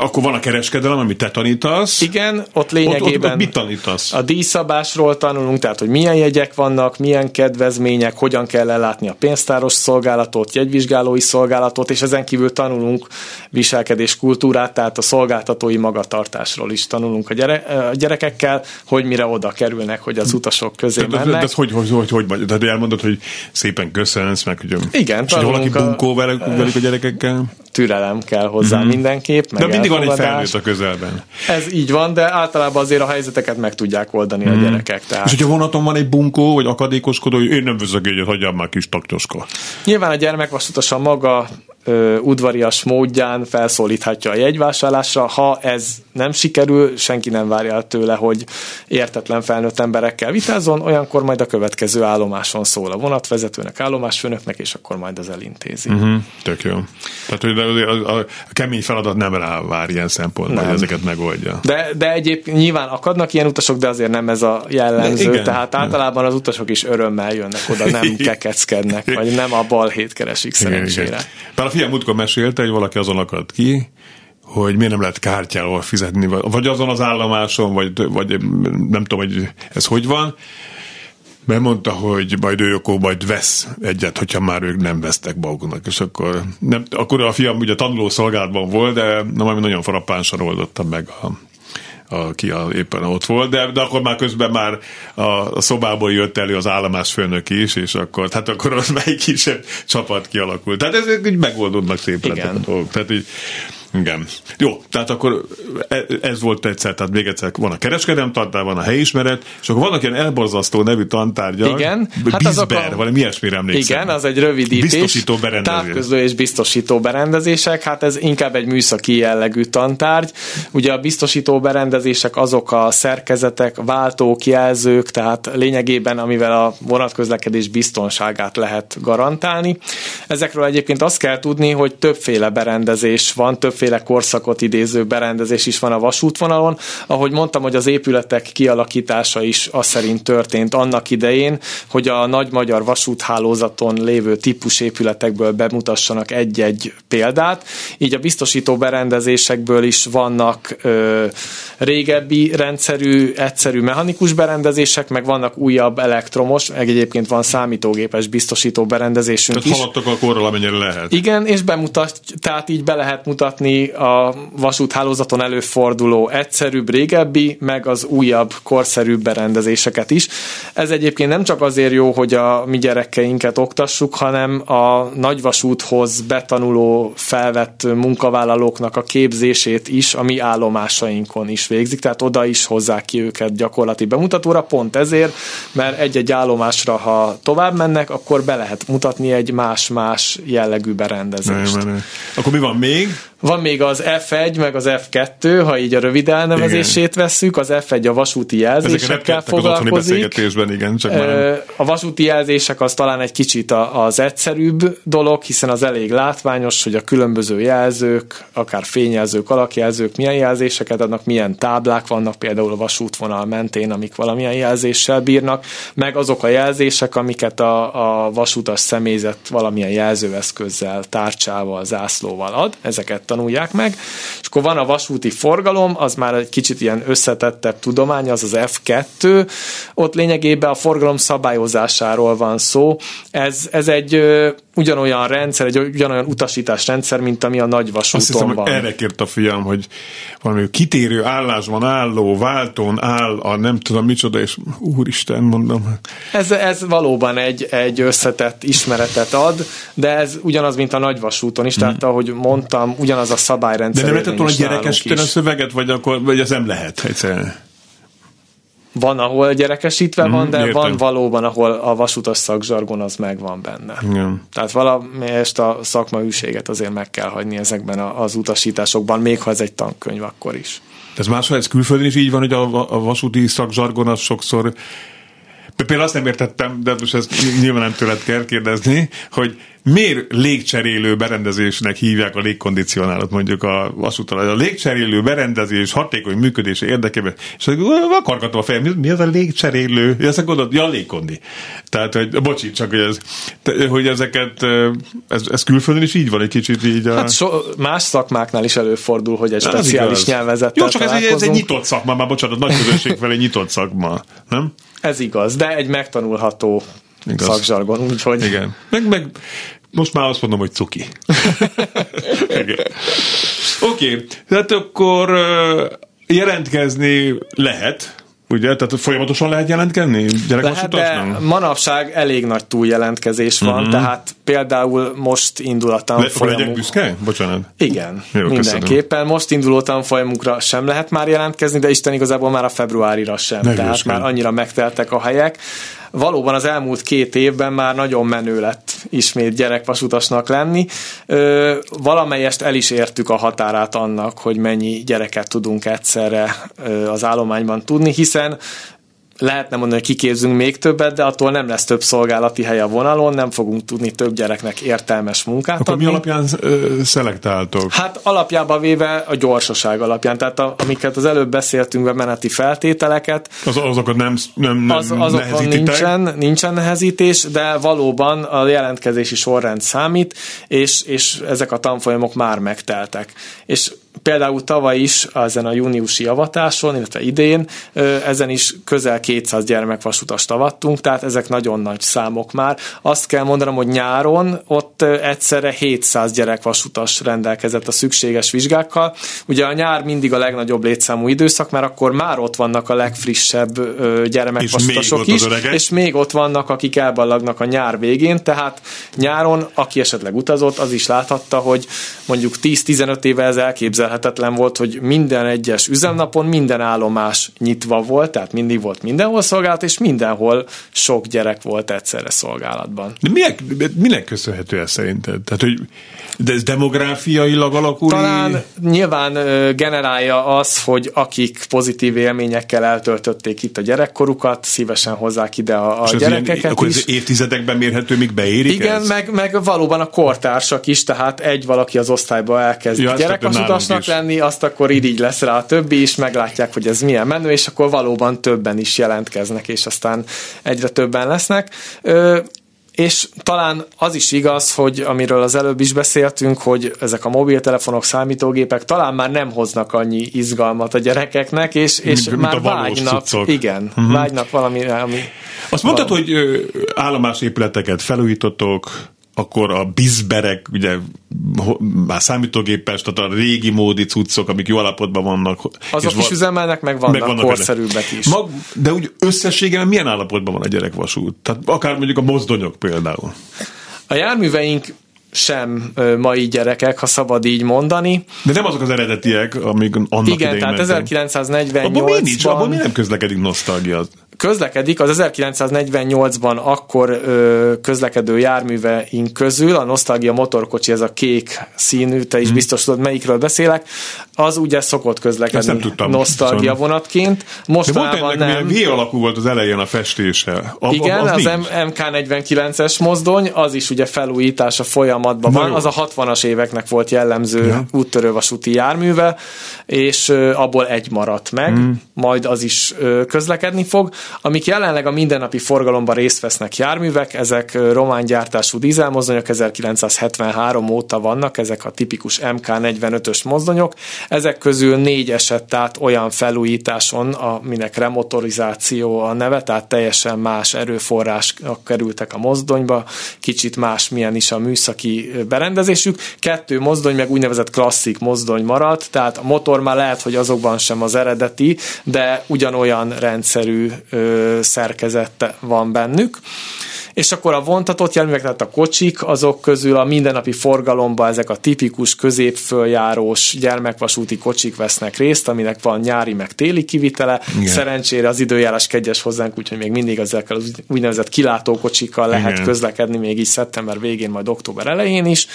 akkor van a kereskedelem, amit te tanítasz. Igen, ott lényegében ott, ott, ott mit tanítasz? A díjszabásról tanulunk, tehát hogy milyen jegyek vannak, milyen kedvezmények, hogyan kell ellátni a pénztáros szolgálatot, jegyvizsgálói szolgálatot, és ezen kívül tanulunk viselkedés kultúrát, tehát a szolgáltatói magatartásról is tanulunk a, gyere, a gyerekekkel, hogy mire oda kerülnek, hogy az utasok közé de, mennek. De, de, de hogy, hogy, hogy, hogy, hogy de elmondod, hogy szépen köszönsz, meg hogy, Igen, és hogy valaki bunkó velük a gyerekekkel? Türelem kell hozzá mm-hmm. mindenképp. Meg de mindig van egy felnőtt a közelben. Ez így van, de általában azért a helyzeteket meg tudják oldani mm. a gyerekek. Tehát. És hogyha vonaton van egy bunkó, vagy akadékoskodó, hogy én nem veszek egyet, hagyjam már kis taktoska. Nyilván a gyermekvasutas a maga ö, udvarias módján felszólíthatja a jegyvásárlásra. Ha ez nem sikerül, senki nem várja el tőle, hogy értetlen felnőtt emberekkel vitázzon, olyankor majd a következő állomáson szól a vonatvezetőnek, állomásfőnöknek, és akkor majd az elintézi. Uh-huh, tök jó. Tehát, hogy a, a, a kemény feladat nem rá vár ilyen szempontból, hogy ezeket megoldja. De, de egyébként nyilván akadnak ilyen utasok, de azért nem ez a jellemző. Igen, tehát általában az utasok is örömmel jönnek oda, nem [laughs] kekeckednek, vagy nem a balhét keresik szerencsére. Igen, igen a fiam múltkor mesélte, hogy valaki azon akadt ki, hogy miért nem lehet kártyával fizetni, vagy azon az állomáson, vagy, vagy nem tudom, hogy ez hogy van, mert mondta, hogy majd ő akkor majd vesz egyet, hogyha már ők nem vesztek maguknak, és akkor, nem, akkor a fiam ugye tanuló szolgálatban volt, de ami nagyon frappánsan oldotta meg a, aki a, éppen ott volt, de, de akkor már közben már a, a szobából jött elő az állomás főnök is, és akkor, hát akkor az melyik kisebb csapat kialakult. Tehát ez így megoldódnak szépen. Igen. Tehát így, igen. Jó, tehát akkor e, ez volt egyszer, tehát még egyszer van a kereskedelem tantár, van a helyismeret, és akkor vannak ilyen elborzasztó nevű tantárgyak. Igen. Hát azok a... valami ilyesmire emlékszem. Igen, az egy rövidítés. Biztosító berendezés. Távközlő és biztosító berendezések, hát ez inkább egy műszaki jellegű tantárgy. Ugye a biztosító berendezések azok a szerkezetek, váltók, jelzők, tehát lényegében, amivel a vonatközlekedés biztonságát lehet garantálni. Ezekről egyébként azt kell tudni, hogy többféle berendezés van, több többféle korszakot idéző berendezés is van a vasútvonalon. Ahogy mondtam, hogy az épületek kialakítása is az szerint történt annak idején, hogy a nagy magyar vasúthálózaton lévő típus épületekből bemutassanak egy-egy példát. Így a biztosító berendezésekből is vannak ö, régebbi rendszerű, egyszerű mechanikus berendezések, meg vannak újabb elektromos, meg egyébként van számítógépes biztosító berendezésünk Tehát is. haladtak a korral, amennyire lehet. Igen, és bemutat, tehát így be lehet mutatni a vasúthálózaton előforduló egyszerűbb, régebbi, meg az újabb, korszerűbb berendezéseket is. Ez egyébként nem csak azért jó, hogy a mi gyerekeinket oktassuk, hanem a nagyvasúthoz betanuló felvett munkavállalóknak a képzését is a mi állomásainkon is végzik, tehát oda is hozzák ki őket gyakorlati bemutatóra, pont ezért, mert egy-egy állomásra, ha tovább mennek, akkor be lehet mutatni egy más-más jellegű berendezést. Nem, Akkor mi van még? Van még az F1, meg az F2, ha így a rövid elnevezését igen. vesszük, az F1 a vasúti jelzésekkel foglalkozik. Az igen, csak már a vasúti jelzések az talán egy kicsit az egyszerűbb dolog, hiszen az elég látványos, hogy a különböző jelzők, akár fényjelzők, alakjelzők milyen jelzéseket adnak, milyen táblák vannak például a vasútvonal mentén, amik valamilyen jelzéssel bírnak, meg azok a jelzések, amiket a, a vasútas személyzet valamilyen jelzőeszközzel, tárcsával, zászlóval ad, ezeket tanulják meg, és akkor van a vasúti forgalom, az már egy kicsit ilyen összetettebb tudomány, az az F2, ott lényegében a forgalom szabályozásáról van szó. Ez, ez egy ugyanolyan rendszer, egy ugyanolyan utasításrendszer, mint ami a nagy vasúton Azt hiszem, van. erre kért a fiam, hogy valami kitérő állásban álló, váltón áll a nem tudom micsoda, és úristen, mondom. Ez, ez valóban egy, egy összetett ismeretet ad, de ez ugyanaz, mint a nagy vasúton is, tehát ahogy mondtam, ugyanaz a szabályrendszer. De nem lehetett volna gyerekesíteni a szöveget, vagy akkor, vagy ez nem lehet egyszerűen? Van, ahol gyerekesítve mm, van, de értem. van valóban, ahol a vasutas szakzsargon az megvan benne. Igen. Tehát valamelyest a szakmaűséget azért meg kell hagyni ezekben az utasításokban, még ha ez egy tankönyv akkor is. Ez máshol, ez külföldön is így van, hogy a, a vasúti szakzsargon az sokszor Például azt nem értettem, de most ezt nyilván nem tőled kell kérdezni, hogy miért légcserélő berendezésnek hívják a légkondicionálot mondjuk a vasúton. A légcserélő berendezés hatékony működése érdekében. És akargatom a fejem, mi, mi az a légcserélő? Ezt gondolod, ja, légkondi. Tehát, hogy, bocsi, csak hogy, ez, hogy ezeket, ez, ez külföldön is így van egy kicsit így. A... Hát so, más szakmáknál is előfordul, hogy egy speciális nyelvezettel Jó, csak ez egy, ez egy nyitott szakma, már bocsánat, nagy közösség felé nyitott szakma, nem? Ez igaz, de egy megtanulható igaz. szakzsargon, úgyhogy... Igen. Meg, meg most már azt mondom, hogy cuki. [laughs] Oké, okay. tehát akkor jelentkezni lehet, Ugye? Tehát folyamatosan lehet jelentkezni de manapság elég nagy túljelentkezés van, uh-huh. tehát például most indul a tanfolyamunk. Legyek büszke? Bocsánat. Igen, Jó, mindenképpen. Köszönöm. Most induló tanfolyamukra sem lehet már jelentkezni, de Isten igazából már a februárira sem. Ne tehát már annyira megteltek a helyek valóban az elmúlt két évben már nagyon menő lett ismét gyerekvasutasnak lenni. Ö, valamelyest el is értük a határát annak, hogy mennyi gyereket tudunk egyszerre ö, az állományban tudni, hiszen lehetne mondani, hogy kiképzünk még többet, de attól nem lesz több szolgálati hely a vonalon, nem fogunk tudni több gyereknek értelmes munkát Akkor adni. mi alapján ö, szelektáltok? Hát alapjában véve a gyorsaság alapján, tehát a, amiket az előbb beszéltünk, a meneti feltételeket, Az, azokat nem, nem, nem az, azokon nehezítitek? nincsen, nincsen nehezítés, de valóban a jelentkezési sorrend számít, és, és ezek a tanfolyamok már megteltek. És például tavaly is ezen a júniusi avatáson, illetve idén ezen is közel 200 gyermekvasutast avattunk, tehát ezek nagyon nagy számok már. Azt kell mondanom, hogy nyáron ott egyszerre 700 gyerekvasutas rendelkezett a szükséges vizsgákkal. Ugye a nyár mindig a legnagyobb létszámú időszak, mert akkor már ott vannak a legfrissebb gyermekvasutasok És is, és még ott vannak, akik elballagnak a nyár végén, tehát nyáron, aki esetleg utazott, az is láthatta, hogy mondjuk 10-15 éve ez elképzelhetetlen volt, hogy minden egyes üzemnapon minden állomás nyitva volt, tehát mindig volt mindenhol szolgálat, és mindenhol sok gyerek volt egyszerre szolgálatban. De minek, minek köszönhető ez szerinted? Tehát, hogy de ez demográfiailag alakul? Talán nyilván generálja az, hogy akik pozitív élményekkel eltöltötték itt a gyerekkorukat, szívesen hozzák ide a, a ez ilyen, gyerekeket akkor is. ez évtizedekben mérhető, míg beérik Igen, ez? meg, meg valóban a kortársak is, tehát egy valaki az osztályba elkezd Ja, gyerekvasutasnak is. lenni, azt akkor irigy lesz rá a többi is, meglátják, hogy ez milyen menő, és akkor valóban többen is jelentkeznek, és aztán egyre többen lesznek. Ö, és talán az is igaz, hogy amiről az előbb is beszéltünk, hogy ezek a mobiltelefonok, számítógépek talán már nem hoznak annyi izgalmat a gyerekeknek, és, és Mint- mint már valós vágynak, cuccok. igen, uh-huh. vágynak valamire, ami Azt mondtad, hogy állomásépületeket felújítotok, akkor a bizberek, ugye már számítógépes, tehát a régi módi cuccok, amik jó állapotban vannak. azok is üzemelnek, meg vannak, meg vannak korszerűbbek is. Mag, de úgy összességében milyen állapotban van a gyerekvasút? Tehát akár mondjuk a mozdonyok például. A járműveink sem ö, mai gyerekek, ha szabad így mondani. De nem azok az eredetiek, amik annak Igen, idején tehát mentek. Abban miért nincs? Abban 1948-ban nem közlekedik nosztalgia? Közlekedik, az 1948-ban akkor ö, közlekedő járműveink közül, a Nostalgia motorkocsi, ez a kék színű, te is Hmm. biztos tudod, melyikről beszélek, az ugye szokott Ezt nem közlekedni tudtam. Nostalgia Viszont- vonatként. De volt ennek nem. V alakú volt az elején a festése. A, Igen, az, az, nincs. M- MK49-es mozdony, az is ugye felújítása folyamatban Na van, jó. az a 60-as éveknek volt jellemző Ja. úttörővasúti járműve, és abból egy maradt meg, hmm. majd az is közlekedni fog. Amik jelenleg a mindennapi forgalomban részt vesznek járművek, ezek román gyártású dízelmozdonyok, 1973 óta vannak, ezek a tipikus MK45-ös mozdonyok. Ezek közül négy esett át olyan felújításon, aminek remotorizáció a neve, tehát teljesen más erőforrások kerültek a mozdonyba, kicsit más milyen is a műszaki berendezésük. Kettő mozdony meg úgynevezett klasszik mozdony maradt, tehát a motor már lehet, hogy azokban sem az eredeti, de ugyanolyan rendszerű ö, szerkezete van bennük. És akkor a vontatott járművek, tehát a kocsik, azok közül a mindennapi forgalomban ezek a tipikus középföljárós gyermekvasúti kocsik vesznek részt, aminek van nyári meg téli kivitele. Igen. Szerencsére az időjárás kegyes hozzánk, úgyhogy még mindig ezekkel az úgynevezett kilátókocsikkal lehet Igen. közlekedni még így szeptember végén, majd október elején is.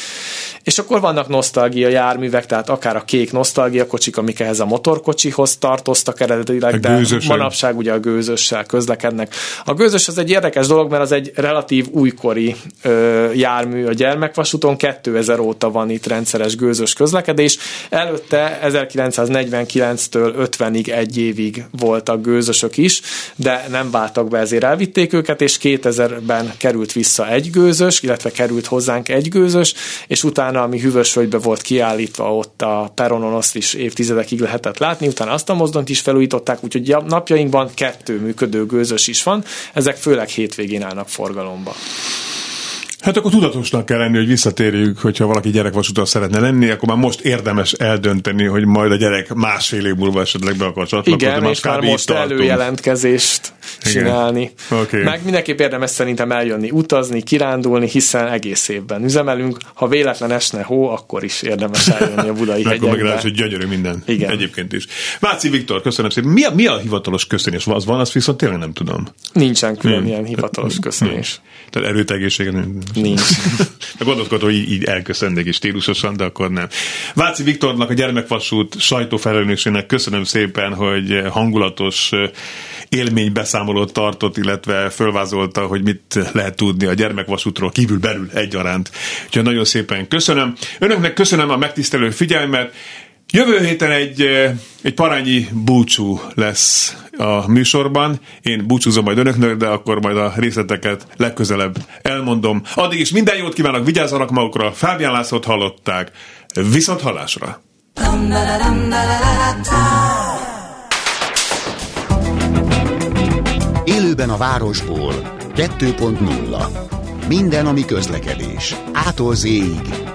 És akkor vannak nosztalgia járművek, tehát akár a kék nosztalgia kocsik, amik ehhez a motorkocsihoz tartoztak eredetileg, de manapság ugye a gőzössel közlekednek. A gőzös az egy érdekes dolog, mert az egy relatív újkori ö, jármű a gyermekvasúton, 2000 óta van itt rendszeres gőzös közlekedés. Előtte 1949-től 50-ig egy évig voltak gőzösök is, de nem váltak be, ezért elvitték őket, és 2000-ben került vissza egy gőzös, illetve került hozzánk egy gőzös, és utána, ami Hűvösvölgybe volt kiállítva, ott a peronon azt is évtizedekig lehetett látni, utána azt a mozdonyt is felújították, úgyhogy ja- napjainkban kettő működő gőzös is van, ezek főleg hétvégén állnak forgalomba. Hát akkor tudatosnak kell lenni, hogy visszatérjük, hogyha valaki gyerekvasutas szeretne lenni, akkor már most érdemes eldönteni, hogy majd a gyerek másfél év múlva esetleg be akar csatlakozni. Igen, és már most tartunk. előjelentkezést Igen. csinálni. Oké. Meg mindenképp érdemes szerintem eljönni, utazni, kirándulni, hiszen egész évben üzemelünk. Ha véletlen esne hó, akkor is érdemes eljönni a budai Meg [laughs] akkor meg rá, hegyekbe. hogy gyönyörű minden. Igen. Egyébként is. Váci Viktor, köszönöm szépen. Mi a, mi a hivatalos köszönés? Az van, azt viszont tényleg nem tudom. Nincsen külön ilyen hivatalos köszönés. Tehát erőtegészsége Nincs. [laughs] Gondolkodom, hogy így, így elköszönnék is stílusosan, de akkor nem. Váci Viktornak, a gyermekvasút sajtófelelősének köszönöm szépen, hogy hangulatos, élménybeszámolót tartott, illetve fölvázolta, hogy mit lehet tudni a gyermekvasútról kívül belül egyaránt. Úgyhogy nagyon szépen köszönöm. Önöknek köszönöm a megtisztelő figyelmet. Jövő héten egy, egy parányi búcsú lesz a műsorban. Én búcsúzom majd önöknek, de akkor majd a részleteket legközelebb elmondom. Addig is minden jót kívánok, vigyázzanak magukra. Fábián Lászlót hallották. Viszont hallásra! Élőben a városból 2.0 Minden, ami közlekedés. Ától z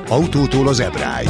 autótól az ebráig.